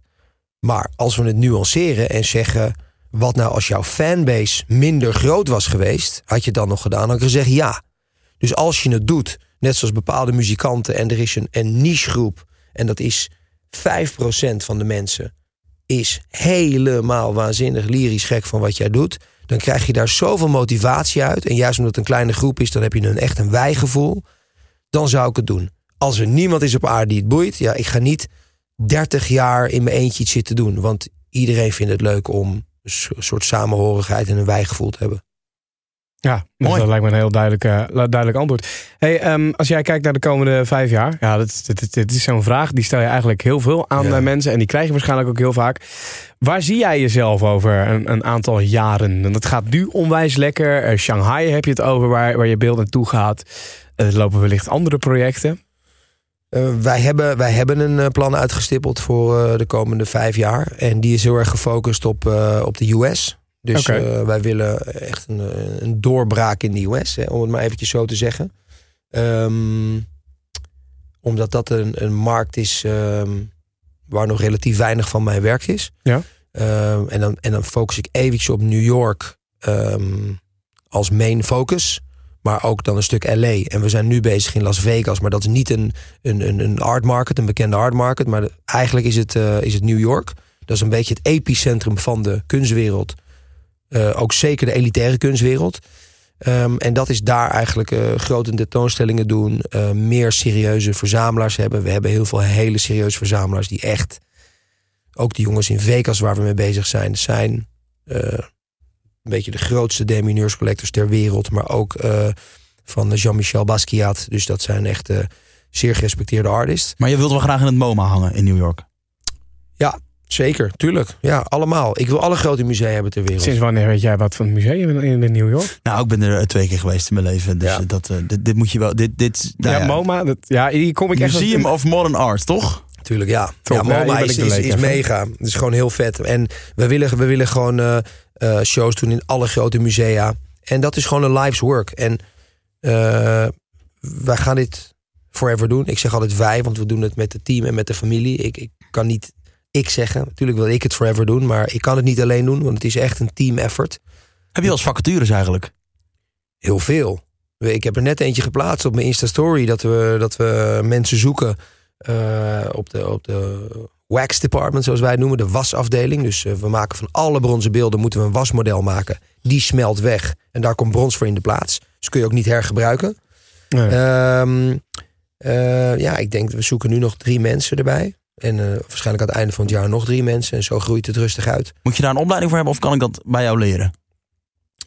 Maar als we het nuanceren en zeggen. Wat nou als jouw fanbase minder groot was geweest? Had je het dan nog gedaan? Dan had ik gezegd ja. Dus als je het doet, net zoals bepaalde muzikanten, en er is een, een nichegroep, en dat is 5% van de mensen, is helemaal waanzinnig lyrisch gek van wat jij doet, dan krijg je daar zoveel motivatie uit. En juist omdat het een kleine groep is, dan heb je een echt een wijgevoel. Dan zou ik het doen. Als er niemand is op aarde die het boeit, ja, ik ga niet 30 jaar in mijn eentje iets zitten doen. Want iedereen vindt het leuk om een so- soort samenhorigheid en een wijgevoel te hebben. Ja, dus dat lijkt me een heel duidelijk, eh, duidelijk antwoord. Hey, ehm, als jij kijkt naar de komende vijf jaar. Ja, dat, dat, dat, dat is zo'n vraag. Die stel je eigenlijk heel veel aan Ja. eh, mensen. En die krijg je waarschijnlijk ook heel vaak. Waar zie jij jezelf over een, een aantal jaren? En dat gaat nu onwijs lekker. Eh, Shanghai heb je het over, waar, waar je beeld naartoe gaat. Eh, Er lopen wellicht andere projecten. Eh, wij, hebben, wij hebben een eh, plan uitgestippeld voor eh, de komende vijf jaar. En die is heel erg gefocust op, op de US. Dus wij willen echt een, een doorbraak in de US, hè, om het maar eventjes zo te zeggen. Ehm, omdat dat een, een markt is ehm, waar nog relatief weinig van mijn werk is. Ja. Ehm, en, dan, en dan focus ik eventjes op New York als main focus. Maar ook dan een stuk LA. En we zijn nu bezig in Las Vegas. Maar dat is niet een, een, een, een art market, een bekende art market. Maar eigenlijk is het, eh, is het New York. Dat is een beetje het epicentrum van de kunstwereld. Eh, ook zeker de elitaire kunstwereld. Ehm, en dat is daar eigenlijk eh, grote tentoonstellingen doen. meer serieuze verzamelaars hebben. We hebben heel veel hele serieuze verzamelaars die echt... Ook de jongens in Vegas waar we mee bezig zijn, zijn... eh, een beetje de grootste Damien collectors ter wereld. Maar ook eh, van Jean-Michel Basquiat. Dus dat zijn echt eh, zeer gerespecteerde artists. Maar je wilt wel graag in het MoMA hangen in New York. Ja, zeker. Tuurlijk. Ja, allemaal. Ik wil alle grote musea hebben ter wereld. Sinds wanneer weet jij wat van het museum in, in New York? Nou, ik ben er eh, twee keer geweest in mijn leven. Dus Ja. dat, eh, dit, dit moet je wel. Dit, dit, nou ja, MoMA. Dat, ja, hier kom ik echt... Museum of Modern Art, toch? Tuurlijk, ja. Top. ja, Ja, MoMA is, is, mega. Het is gewoon heel vet. En we willen, we willen gewoon eh, eh, shows doen in alle grote musea. En dat is gewoon een life's work. En eh, wij gaan dit forever doen. Ik zeg altijd wij, want we doen het met het team en met de familie. Ik, ik kan niet ik zeggen. Natuurlijk wil ik het forever doen, maar ik kan het niet alleen doen. Want het is echt een team effort. Heb je als vacatures eigenlijk? Heel veel. Ik heb er net eentje geplaatst op mijn Insta-story... dat we, dat we mensen zoeken eh, op, de, op de wax department, zoals wij het noemen. De wasafdeling. Dus eh, we maken van alle bronzen beelden... moeten we een wasmodel maken. Die smelt weg. En daar komt brons voor in de plaats. Dus kun je ook niet hergebruiken. Nee. Ehm, eh, ja, ik denk, we zoeken nu nog drie mensen erbij. En eh, waarschijnlijk aan het einde van het jaar nog drie mensen. En zo groeit het rustig uit. Moet je daar een opleiding voor hebben of kan ik dat bij jou leren?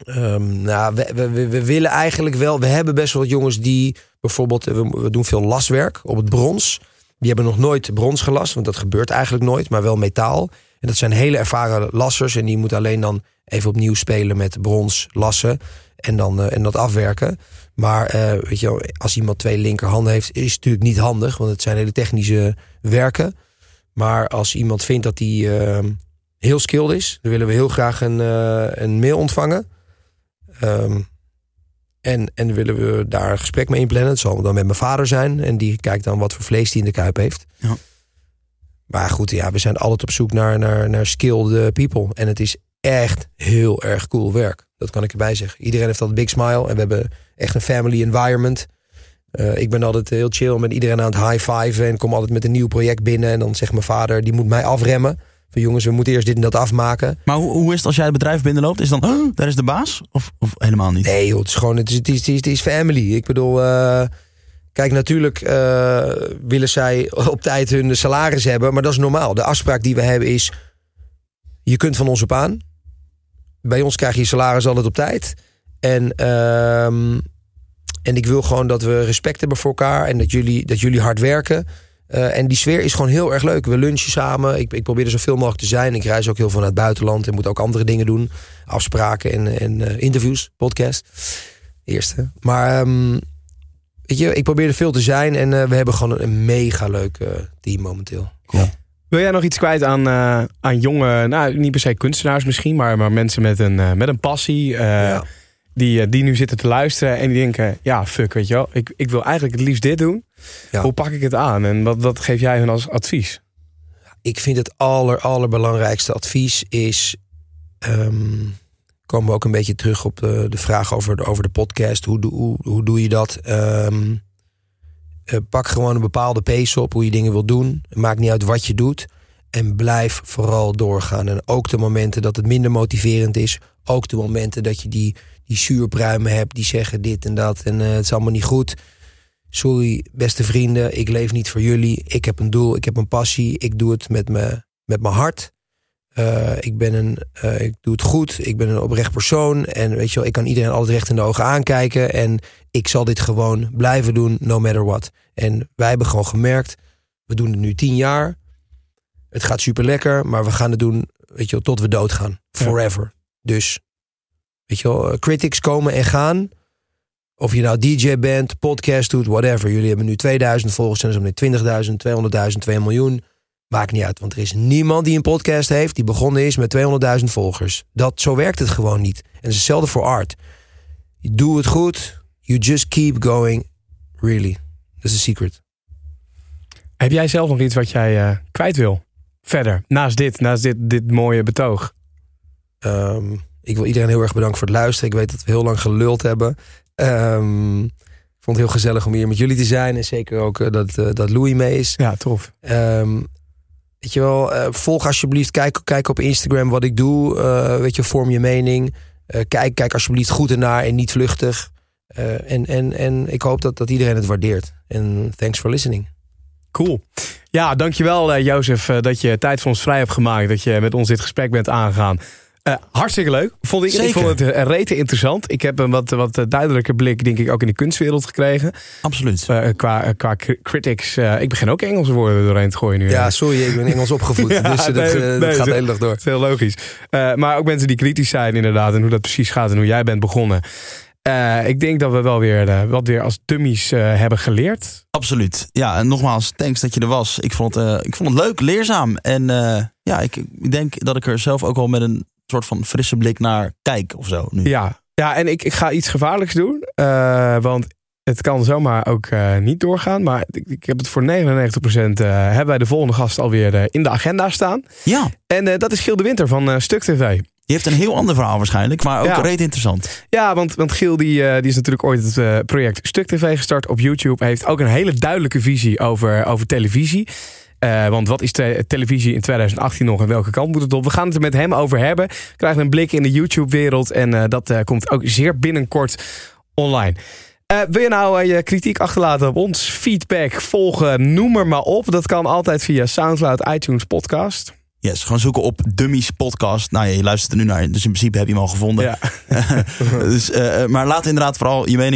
Ehm, nou, we, we, we, we willen eigenlijk wel. We hebben best wel wat jongens die bijvoorbeeld. We, we doen veel laswerk op het brons. Die hebben nog nooit brons gelast, want dat gebeurt eigenlijk nooit, maar wel metaal. En dat zijn hele ervaren lassers. En die moeten alleen dan even opnieuw spelen met brons lassen. En dan eh, en dat afwerken. Maar eh, weet je, als iemand twee linkerhanden heeft, is het natuurlijk niet handig. Want het zijn hele technische werken. Maar als iemand vindt dat hij ehm, heel skilled is, dan willen we heel graag een, eh, een mail ontvangen. Ehm, en, en willen we daar een gesprek mee inplannen. Het zal dan met mijn vader zijn. En die kijkt dan wat voor vlees die in de kuip heeft. Ja. Maar goed, ja, we zijn altijd op zoek naar, naar, naar skilled people. En het is echt heel erg cool werk. Dat kan ik erbij zeggen. Iedereen heeft altijd een big smile. En we hebben echt een family environment. Eh, ik ben altijd heel chill met iedereen aan het high-fiven. En kom altijd met een nieuw project binnen. En dan zegt mijn vader, die moet mij afremmen. Van jongens, we moeten eerst dit en dat afmaken. Maar hoe, hoe is het als jij het bedrijf binnenloopt? Is dan, "Oh, daar is de baas? Of, of helemaal niet? Nee, joh, het is gewoon, het is, het is, het is, het is family. Ik bedoel, eh, kijk, natuurlijk eh, willen zij op tijd hun salaris hebben, maar dat is normaal. De afspraak die we hebben is, je kunt van ons op aan. Bij ons krijg je je salaris altijd op tijd. En, ehm, en ik wil gewoon dat we respect hebben voor elkaar en dat jullie, dat jullie hard werken. Eh, en die sfeer is gewoon heel erg leuk. We lunchen samen. Ik, ik probeer er zoveel mogelijk te zijn. Ik reis ook heel veel naar het buitenland en moet ook andere dingen doen. Afspraken en, en eh, interviews, podcast. Eerste. Maar ehm, weet je, ik probeer er veel te zijn. En eh, we hebben gewoon een, een mega leuk eh, team momenteel. Wil jij nog iets kwijt aan, eh, aan jonge, nou niet per se kunstenaars misschien, maar, maar mensen met een, met een passie. eh, Ja. Die, eh, die nu zitten te luisteren en die denken, ja fuck weet je wel, ik, ik wil eigenlijk het liefst dit doen. Ja. Hoe pak ik het aan en wat, wat geef jij hun als advies? ik vind het aller, allerbelangrijkste advies is. ehm, komen we ook een beetje terug op de, de vraag over de, over de podcast. Hoe, doe- hoe, hoe doe je dat? Ehm, eh, pak gewoon een bepaalde pace op hoe je dingen wil doen. Het maakt niet uit wat je doet. En blijf vooral doorgaan. En ook de momenten dat het minder motiverend is. Ook de momenten dat je die, die zuurpruimen hebt die zeggen dit en dat. En eh, het is allemaal niet goed. Sorry, beste vrienden, ik leef niet voor jullie. Ik heb een doel, ik heb een passie. Ik doe het met, me, met mijn hart. Eh, ik, ben een, eh, ik doe het goed. Ik ben een oprecht persoon. En weet je wel, ik kan iedereen altijd recht in de ogen aankijken. En ik zal dit gewoon blijven doen, no matter what. En wij hebben gewoon gemerkt, we doen het nu tien jaar. Het gaat super lekker, maar we gaan het doen, weet je wel, tot we doodgaan. Forever. Dus, weet je wel, eh, critics komen en gaan. Of je nou DJ bent, podcast doet, whatever. Jullie hebben nu 2000 volgers, en zo met 20.000, 200.000, 2 miljoen. Maakt niet uit, want er is niemand die een podcast heeft die begonnen is met 200.000 volgers. Dat, zo werkt het gewoon niet. En het is hetzelfde voor art. Je doet het goed, you just keep going. Really. Dat is the secret. Heb jij zelf nog iets wat jij eh, kwijt wil? Verder, naast dit, naast dit, dit mooie betoog. Ehm, ik wil iedereen heel erg bedanken voor het luisteren. Ik weet dat we heel lang geluld hebben. Ehm, ik vond het heel gezellig om hier met jullie te zijn. En zeker ook eh, dat, eh, dat Louis mee is. Ja, tof. Ehm, weet je wel, eh, volg alsjeblieft. Kijk, kijk op Instagram wat ik doe. Weet je, vorm je mening. Kijk, kijk alsjeblieft goed ernaar en niet vluchtig. En, en, en ik hoop dat, dat iedereen het waardeert. En thanks for listening. Cool. Ja, dankjewel Jozef dat je tijd voor ons vrij hebt gemaakt. Dat je met ons dit gesprek bent aangegaan. Eh, hartstikke leuk. Vond ik, ik vond het uh, rete interessant. Ik heb een wat, wat eh, duidelijke blik, denk ik, ook in de kunstwereld gekregen. Absoluut. Eh, qua, eh, qua cri- critics. eh, ik begin ook Engelse woorden doorheen te gooien nu. Ja, eh. sorry, ik ben Engels opgevoed. (laughs) Ja, dus eh, dat, nee, eh, nee, dat gaat de hele dag door. Dat is heel logisch. Eh, maar ook mensen die kritisch zijn inderdaad. En hoe dat precies gaat en hoe jij bent begonnen. Eh, ik denk dat we wel weer eh, wat weer als dummies eh, hebben geleerd. Absoluut. Ja, en nogmaals, thanks dat je er was. Ik vond het, eh, ik vond het leuk, leerzaam. En eh, ja, ik, ik denk dat ik er zelf ook wel met een soort van frisse blik naar kijk of zo. Nu. Ja, ja en ik, ik ga iets gevaarlijks doen. eh, want het kan zomaar ook eh, niet doorgaan. Maar ik, ik heb het voor 99% eh, hebben wij de volgende gast alweer in de agenda staan. Ja, En dat is Giel de Winter van Stuk TV. die heeft een heel ander verhaal waarschijnlijk, maar ook Ja. reet interessant. Ja, want, want Giel die, die is natuurlijk ooit het project Stuk TV gestart op YouTube. Hij heeft ook een hele duidelijke visie over, over televisie. Eh, want wat is te- televisie in 2018 nog en welke kant moet het op? We gaan het er met hem over hebben. Krijgen een blik in de YouTube-wereld en eh, dat eh, komt ook zeer binnenkort online. Wil je nou je kritiek achterlaten op ons? Feedback, volgen, noem er maar op. Dat kan altijd via Soundcloud, iTunes, podcast. Yes, gewoon zoeken op Dummies Podcast. Nou ja, je luistert er nu naar, dus in principe heb je hem al gevonden. Ja. (laughs) dus, maar laat inderdaad vooral je mening